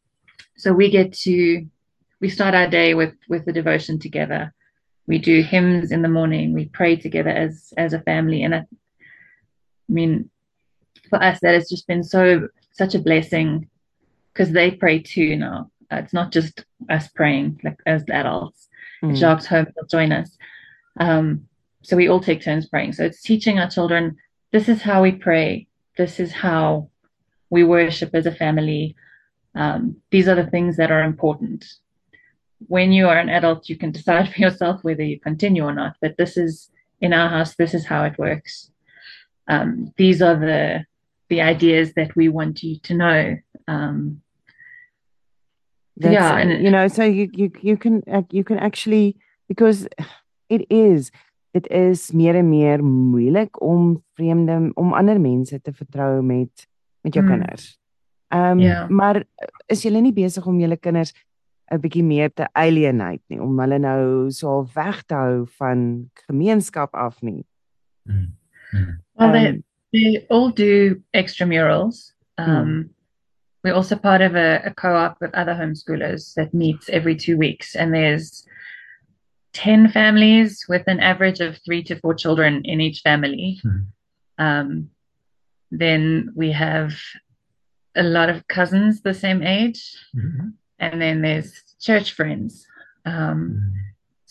so we get to we start our day with with the devotion together. We do hymns in the morning. We pray together as as a family, and I, I mean, for us, that has just been so such a blessing because they pray too now. Uh, it's not just us praying like as adults. Mm. Jacques home will join us. Um, so we all take turns praying. So it's teaching our children this is how we pray. This is how we worship as a family. Um, these are the things that are important. When you are an adult, you can decide for yourself whether you continue or not. But this is in our house. This is how it works. Um, these are the the ideas that we want you to know. Um, yeah, and you know, so you you you can you can actually because it is dit is meer en meer moeilik om vreemde om ander mense te vertrou met met jou mm. kinders. Ehm um, yeah. maar is jy nie besig om julle kinders 'n bietjie meer te alienate nie om hulle nou so weg te hou van gemeenskap af nie? Mm. Mm. Well they um, they all do extramurals. Um mm. we're also part of a, a co-op with other homeschoolers that meets every 2 weeks and there's 10 families with an average of 3 to 4 children in each family. Mm. Um then we have a lot of cousins the same age, mm-hmm. And then there's church friends. Um.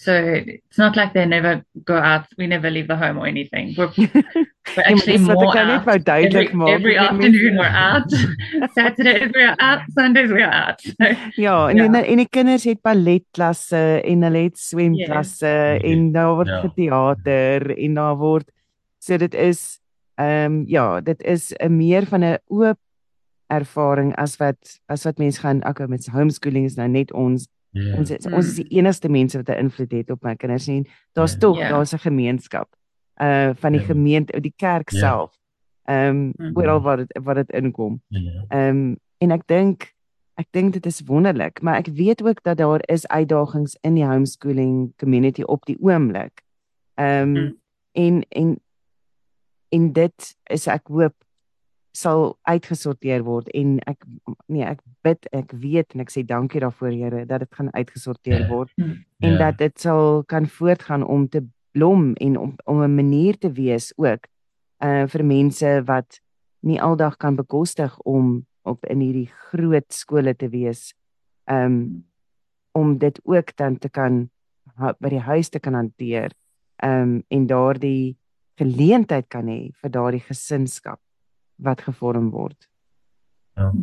So it's not like they never go out. We never leave the home or anything. We're, *laughs* we're actually more out. Every, every afternoon we're out. *laughs* Saturdays we're out. Sundays we're out. *laughs* So, ja, en ja. en die kinders het balletklasse en hulle het swemklasse yes. en daar word ja. teater en daar word so dit is ehm um, ja, dit is 'n meer van 'n oop ervaring as wat as wat mense gaan okay met homeschooling is nou net ons yeah. ons is, ons is die enigste mense wat 'n invloed het op my kinders en daar's yeah. tog yeah. daar's 'n gemeenskap uh van die yeah. gemeente die kerk yeah. self ehm um, mm -hmm. oral wat dit wat dit inkom ehm yeah. um, en ek dink ek dink dit is wonderlik maar ek weet ook dat daar is uitdagings in die homeschooling community op die oomblik ehm um, mm. en en en dit is ek hoop sal uitgesorteer word en ek nee ek bid ek weet en ek sê dankie daarvoor Here dat dit gaan uitgesorteer ja. word ja. en dat dit sal kan voortgaan om te blom en om om 'n manier te wees ook uh vir mense wat nie aldag kan bekostig om op in hierdie groot skole te wees um om dit ook dan te kan by die huis te kan hanteer um en daardie geleentheid kan hê vir daardie gesinskap wat gevorm word. Ja.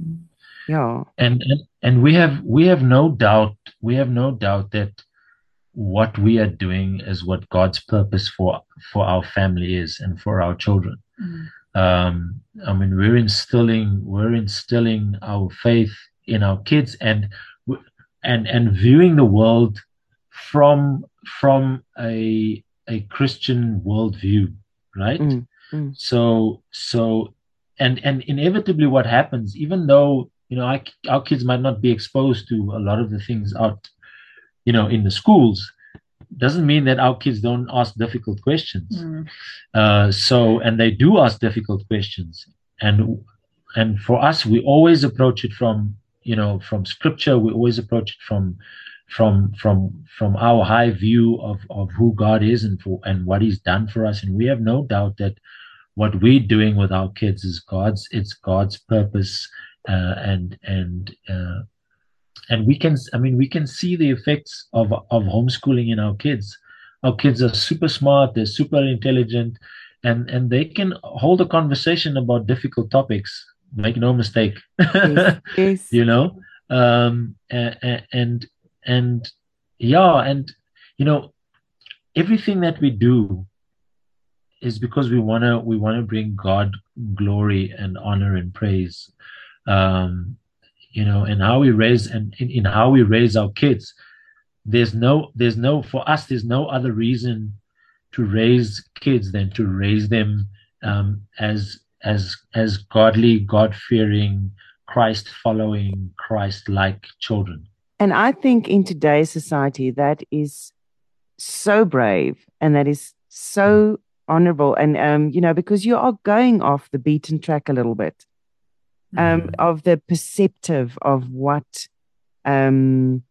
Ja. And, and and we have we have no doubt we have no doubt that what we are doing is what God's purpose for for our family is and for our children. Mm. Um, I mean, we're instilling we're instilling our faith in our kids and and and viewing the world from from a a Christian worldview, right? Mm. Mm. So so and and inevitably, what happens, even though you know our, our kids might not be exposed to a lot of the things out you know in the schools doesn't mean that our kids don't ask difficult questions. Mm. uh, so and they do ask difficult questions. And and for us we always approach it from you know from scripture. We always approach it from from from from our high view of of who god is and for and what he's done for us. And we have no doubt that what we're doing with our kids is god's it's god's purpose uh, and and uh, and we can i mean we can see the effects of of homeschooling in our kids. Our kids are super smart they're super intelligent and and they can hold a conversation about difficult topics. Make no mistake. Yes, *laughs* yes. you know? Um and, and and yeah and you know everything that we do is because we want to we want to bring god glory and honor and praise um you know, and how we raise and in, in how we raise our kids. There's no, there's no, for us, there's no other reason to raise kids than to raise them um, as as as godly, God fearing, Christ following, Christ like children. And I think in today's society that is so brave and that is so honorable and um you know because you are going off the beaten track a little bit um, mm. of the perceptive of what um,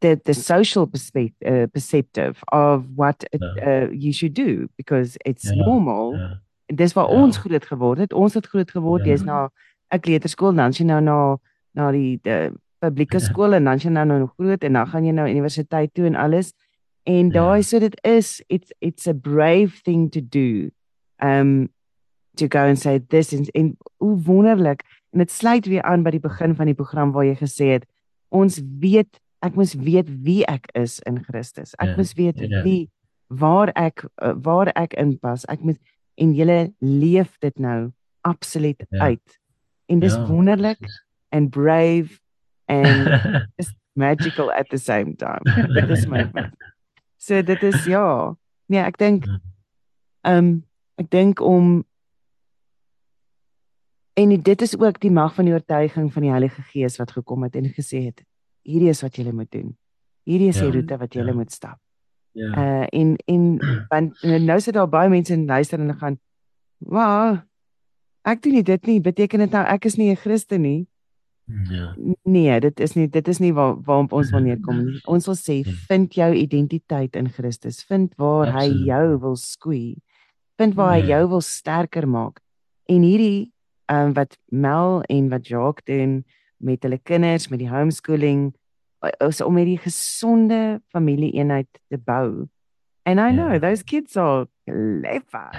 the the social perspective, uh, perceptive of what it, uh, you should do because it's yeah, normal. Yeah. Dis waar ons groot geword het. Ons het groot geword jy's na 'n kleuterskool, dan jy nou na na die die publieke skool en dan jy nou nou groot en dan gaan jy nou universiteit toe en alles. En ja. daai so dit is it's it's a brave thing to do. Um to go and say this is en hoe wonderlik en dit sluit weer aan by die begin van die program waar jy gesê het ons weet ek moet weet wie ek is in Christus ek yeah, ja, moet weet yeah. wie waar ek uh, waar ek inpas ek moet en jy leef dit nou absoluut yeah. Ja. uit en dis yeah, ja, wonderlik and brave and *laughs* just magical at the same time dit is my *laughs* so dit is ja nee ek dink ehm um, ek dink om En dit is ook die mag van die oortuiging van die Heilige Gees wat gekom het en gesê het hierdie is wat jy moet doen. Hierdie is ja, die roete wat jy ja. moet stap. Ja. Uh en en *clears throat* want nou sit daar baie mense en luister en hulle gaan wow ek doen nie dit nie beteken dit nou ek is nie 'n Christen nie. Ja. Nee, dit is nie dit is nie waar waarop ons wil neerkom nie. Ons wil sê ja. vind jou identiteit in Christus. Vind waar Absoluut. hy jou wil skoei. Vind waar ja. hy jou wil sterker maak. En hierdie um, wat Mel en wat Jacques doen met hulle kinders met die homeschooling is om hierdie gesonde familieeenheid te bou. And I know yeah. those kids are clever.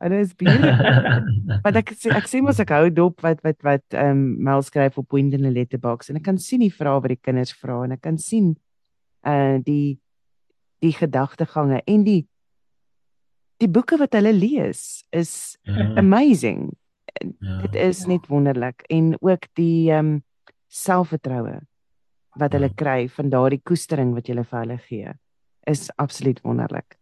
And it's beautiful. but ek sê ek sê mos ek hou dop wat wat wat ehm um, Mel skryf op point in 'n letterbox en ek kan sien die vrae wat die kinders vra en ek kan sien uh die die gedagtegange en die die boeke wat hulle lees is yeah. amazing ja. dit is net wonderlik en ook die ehm um, selfvertroue wat hulle ja. kry van daardie koestering wat jy vir hulle gee is absoluut wonderlik.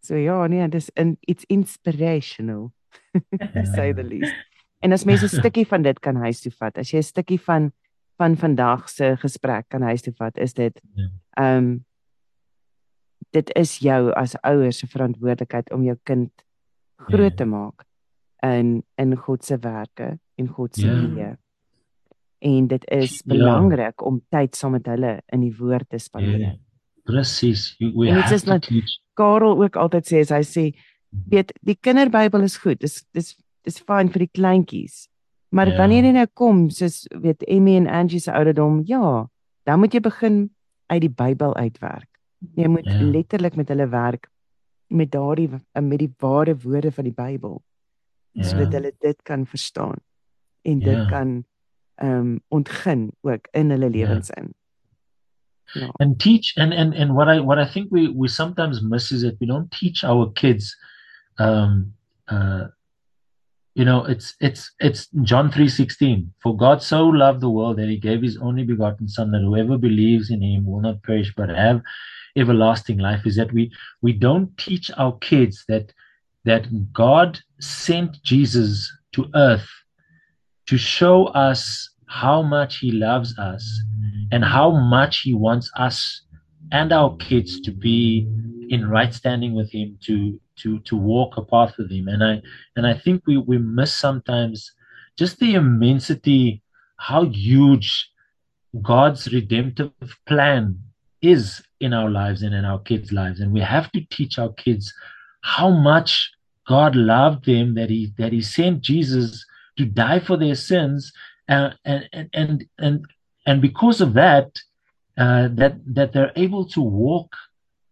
So ja, nee, dis in it's inspirational. *laughs* Ja. say the least. En as mens 'n *laughs* stukkie van dit kan huis toe vat, as jy 'n stukkie van van vandag se gesprek kan huis toe vat, is dit ja. ehm um, dit is jou as ouers se verantwoordelikheid om jou kind groot te maak in in God se werke en God se yeah. lewe. En dit is ja. belangrik om tyd saam met hulle in die woord te spandeer. Yeah. Presies. We have to like, teach. Karel ook altyd sê hy sê weet die kinderbybel is goed. Dis dis dis fyn vir die kleintjies. Maar yeah. wanneer jy nou kom soos weet Emmy en Angie se ouderdom, ja, dan moet jy begin uit die Bybel uitwerk. Jy moet yeah. letterlik met hulle werk met daardie met die ware woorde van die Bybel ja. sodat hulle dit kan verstaan en dit ja. kan ehm um, ontgin ook in hulle ja. lewens ja. in. And teach and and and what i what i think we we sometimes miss is that we don't teach our kids um uh you know it's it's it's john 3:16 for god so loved the world that he gave his only begotten son that whoever believes in him will not perish but have everlasting life. Is that we we don't teach our kids that that god sent jesus to earth to show us how much he loves us and how much he wants us and our kids to be in right standing with him to to to walk a path with him. And i and i think we we miss sometimes just the immensity how huge god's redemptive plan is in our lives and in our kids lives. And we have to teach our kids how much god loved them that he that he sent jesus to die for their sins and and and and and because of that uh, that that they're able to walk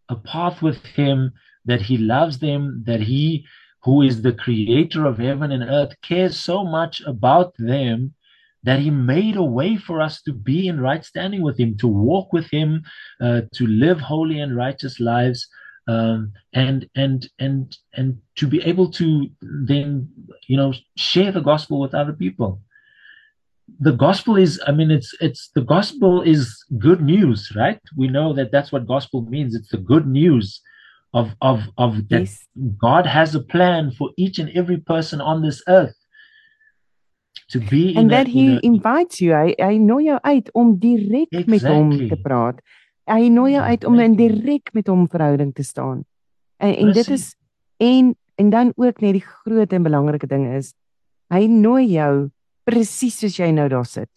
a path with him that he loves them that he who is the creator of heaven and earth cares so much about them that he made a way for us to be in right standing with him to walk with him uh, to live holy and righteous lives um, and and and and to be able to then you know share the gospel with other people the gospel is i mean it's it's the gospel is good news right we know that that's what gospel means it's the good news of of of that Yes. god has a plan for each and every person on this earth to be in And a, that in he a, invites you, hy hy nooi jou uit om direk met hom Exactly. te praat. Hy nooi jou uit om in Exactly. direk met hom verhouding te staan. En en dit is en en dan ook net die groot en belangrike ding is hy nooi jou presies soos jy nou daar sit.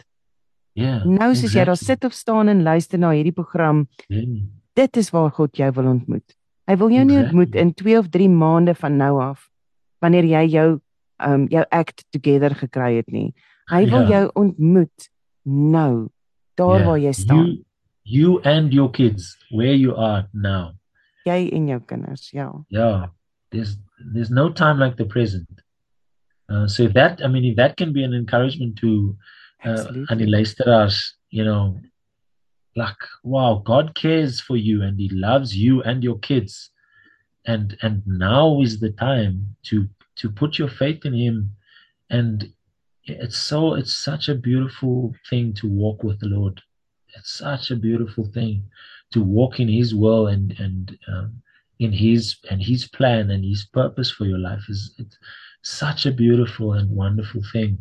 yeah, Nou soos jy daar exactly. sit of staan en luister na hierdie program, Yeah. dit is waar God jou wil ontmoet. Hy wil jou nie Exactly. ontmoet in 2 of 3 maande van nou af wanneer jy jou um jou act together gekry het nie. Hy wil Ja. jou ontmoet nou, daar Yeah. waar jy staan, you you and your kids where you are now jy en jou kinders, ja. yeah there's there's no time like the present uh, so if that i mean if that can be an encouragement to uh, Absolutely. and the luisteraars you know like wow god cares for you and he loves you and your kids. And and now is the time to to put your faith in him. And it's so it's such a beautiful thing to walk with the lord. It's such a beautiful thing to walk in his will and and um, in his and his plan and his purpose for your life. Is it's such a beautiful and wonderful thing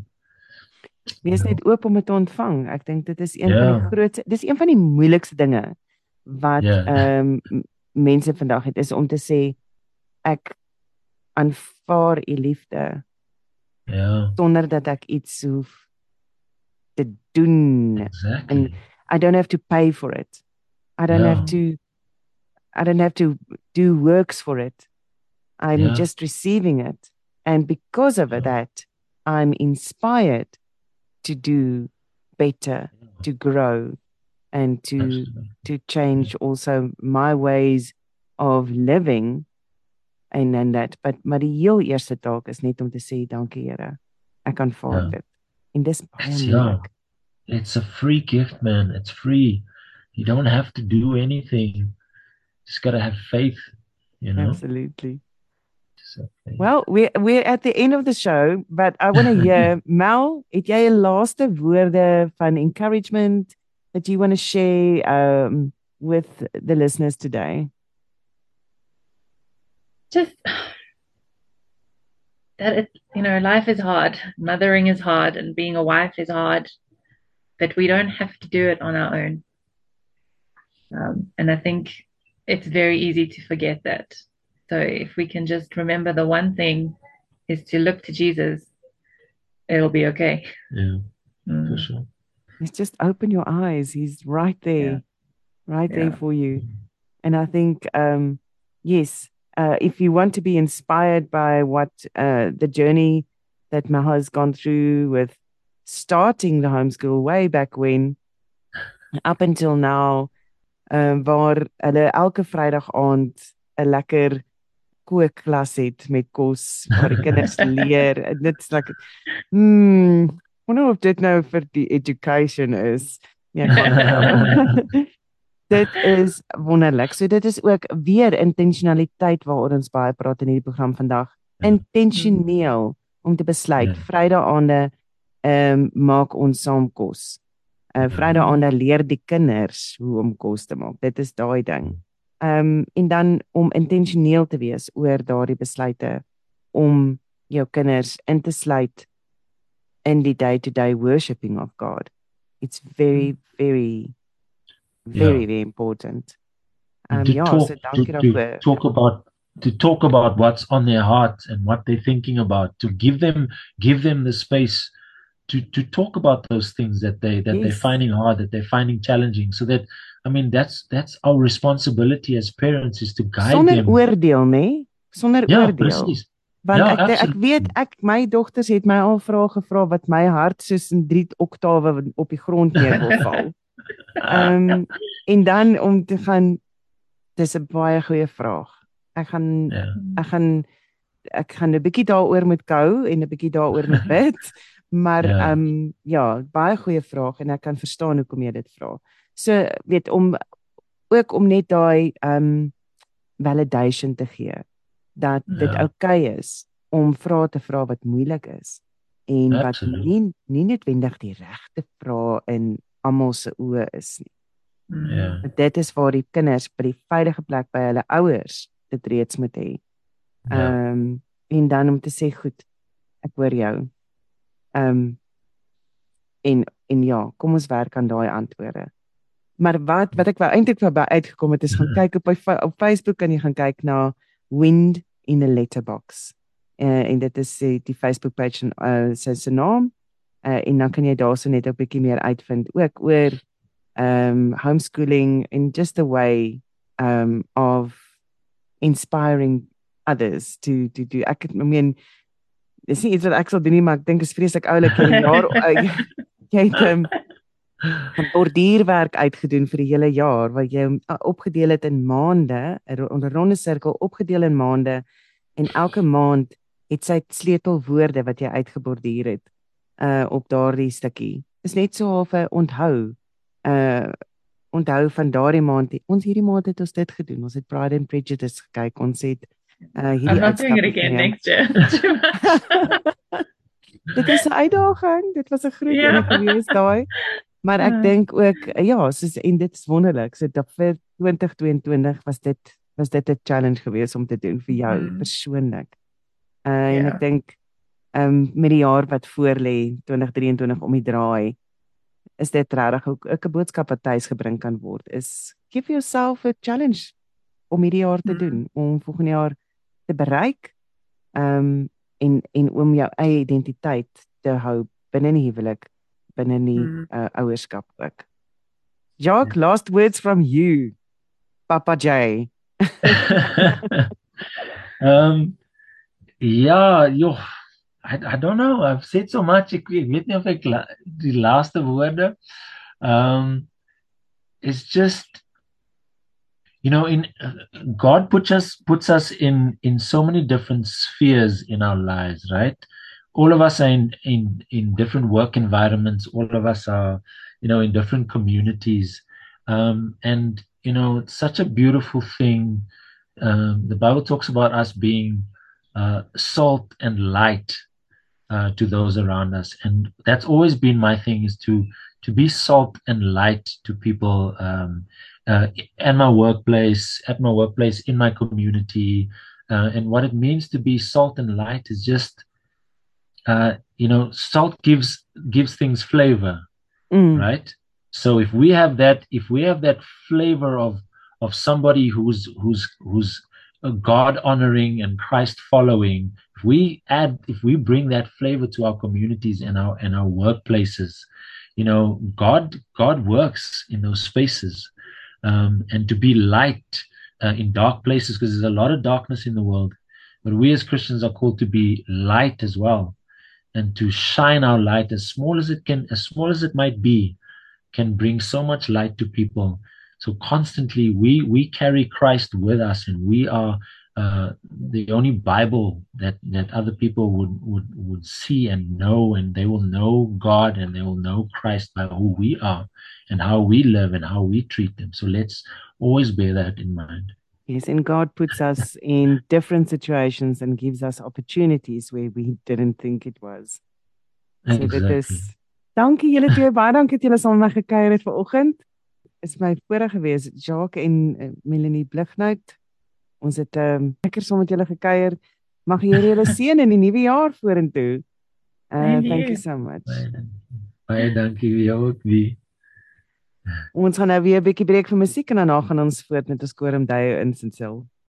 Wees Ja. net oop om dit te ontvang. Ek dink dit is een van Ja. die grootste dis een van die moeilikste dinge wat Ja. ehm m- mense vandag het is om te sê ek aanvaar u liefde yeah sonder dat ek iets hoef te doen. exactly I don't have to pay for it. I don't Ja. have to I don't have to do works for it. I'm Ja. just receiving it. And because of that, I'm inspired to do better, to grow and to Absolutely. to change also my ways of living and then that but maar die heel eerste taak is net om te sê dankie Here. Ek aanvaar Ja. dit. En dis baie It's- a free gift, man. It's free. You don't have to do anything. Just gotta have faith, you know. Absolutely. Just. Well, we're we're at the end of the show, but I want to *laughs* hear Mel, het jy 'n laaste woorde van encouragement that you want to share um with the listeners today? just that it you know life is hard mothering is hard and being a wife is hard but we don't have to do it on our own um, and i think it's very easy to forget that so if we can just remember the one thing is to look to jesus it'll be okay yeah, Mm. for sure. It's just open your eyes. He's right there. Right there for you. And I think um yes, uh if you want to be inspired by what uh the journey that Mel has gone through with starting the homeschool way back when up until now um waar hulle elke Vrydag aand 'n lekker kookklas het met kos waar die kinders *laughs* leer. En Dit's like hmm wonder of dit nou vir die education is. Ja. *laughs* dit is wonderlik. So dit is ook weer intentionaliteit waaroor ons baie praat in hierdie program vandag. Ja. Intentioneel om te besluit ja. Vrydag aande ehm um, maak ons saam kos. Uh. Vrydag aande leer die kinders hoe om kos te maak. Dit is daai ding. Ehm um, en dan om intentioneel te wees oor daardie besluite om jou kinders in te sluit in die day-to-day -day worshiping of God. It's very very very yeah. very important. Um to ja, talk, so dankie daarvoor. Talk about to talk about what's on their heart and what they're thinking about to give them give them the space to to talk about those things that they that yes. they're finding hard that they're finding challenging so that I mean that's that's our responsibility as parents is to guide Sonder them. Sonder oordeel, nê? Nee? Sonder ja, oordeel. Precies. Want ja, ek ek weet ek my dogters het my al vrae gevra wat my hart soos in 3 oktawe op die grond neer wil *laughs* val. Ehm um, en dan om te gaan dis 'n baie goeie vraag. Ek gaan ja. ek gaan ek gaan 'n bietjie daaroor moet gou en 'n bietjie daaroor moet *laughs* bid. Maar ehm ja. Um, ja, baie goeie vraag en ek kan verstaan hoekom jy dit vra. So weet om ook om net daai ehm um, validation te gee dat ja. dit oukei okay is om vrae te vra wat moeilik is en Absolute. wat nie nie noodwendig die regte vrae in almal se oë is nie. Ja. Dit is waar die kinders by die veilige plek by hulle ouers dit reeds moet hê. Ja. Ehm ja. um, en dan om te sê goed, ek hoor jou. Ehm um, en en ja, kom ons werk aan daai antwoorde. Maar wat wat ek wou eintlik verby uitgekom het is gaan kyk op op Facebook en jy gaan kyk na Wind in a letterbox. Uh, en dit is uh, die Facebook page en uh, sy se naam. Uh, en dan kan jy daarso net 'n bietjie meer uitvind ook oor um homeschooling in just a way um of inspiring others to to do ek I mean dis nie iets wat ek sal doen nie maar ek dink is vreeslik oulik vir 'n *laughs* jaar jy het um, 'n bordierwerk uitgedoen vir die hele jaar wat jy opgedeel het in maande onder ronde sirkel opgedeel in maande en elke maand het sy sleutelwoorde wat jy uitgeborduur het uh op daardie stukkie. Is net so half 'n onthou. Uh onthou van daardie maand. Ons hierdie maand het ons dit gedoen. Ons het Pride and Prejudice gekyk. Ons het uh hierdie uitstap again next year. *laughs* *laughs* dit is 'n uitdaging. Dit was 'n groot ding yeah. gewees daai. Maar ek uh. dink ook ja, soos en dit is wonderlik. So dat vir 2022 was dit was dit 'n challenge geweest om te doen vir jou mm. persoonlik. Uh yeah. en ja. ek dink ehm um, met die jaar wat voor lê 2023 om die draai is dit regtig ook 'n boodskap wat tuis gebring kan word is give yourself a challenge om hierdie jaar te mm. doen om volgende jaar te bereik ehm um, en en om jou eie identiteit te hou binne die huwelik binne die mm. uh, ouerskap ook. Jacques, yeah. last words from you. Papa J. um *laughs* ja, joh. I I don't know. I've said so much. Ek weet nie of ek la, die laaste woorde um it's just you know in uh, God puts us puts us in in so many different spheres in our lives, right? All of us are in in in different work environments. All of us are you know in different communities. Um and you know, it's such a beautiful thing. Um, the Bible talks about us being uh, salt and light uh, to those around us, and that's always been my thing: is to to be salt and light to people um, uh, at my workplace, at my workplace, in my community, uh, and what it means to be salt and light is just, uh, you know, salt gives gives things flavor, mm. right? So if we have that, if we have that flavor of of somebody who's who's who's God honoring and Christ following, if we add, if we bring that flavor to our communities and our and our workplaces, you know, God God works in those spaces, um, and to be light uh, in dark places because there's a lot of darkness in the world, but we as Christians are called to be light as well, and to shine our light as small as it can, as small as it might be, can bring so much light to people. So constantly we we carry Christ with us and we are uh, the only Bible that that other people would would would see and know, and they will know God and they will know Christ by who we are and how we live and how we treat them. So let's always bear that in mind. Yes, and God puts us in different situations and gives us opportunities where we didn't think it was. So Exactly. dit is Dankie julle twee baie dankie dat julle saam met my gekuier het vanoggend. Is my voorreg gewees Jacques en uh, Melanie Blighnout. Ons het ehm um, lekker saam met julle gekuier. Mag die Here julle *laughs* seën in die nuwe jaar vorentoe. Uh Thank thank you. so much. Baie dankie. Baie dankie vir jou ook wie. Ons gaan nou weer 'n bietjie breek vir musiek en daarna gaan ons voort met ons koorumduie in Sint-Sil.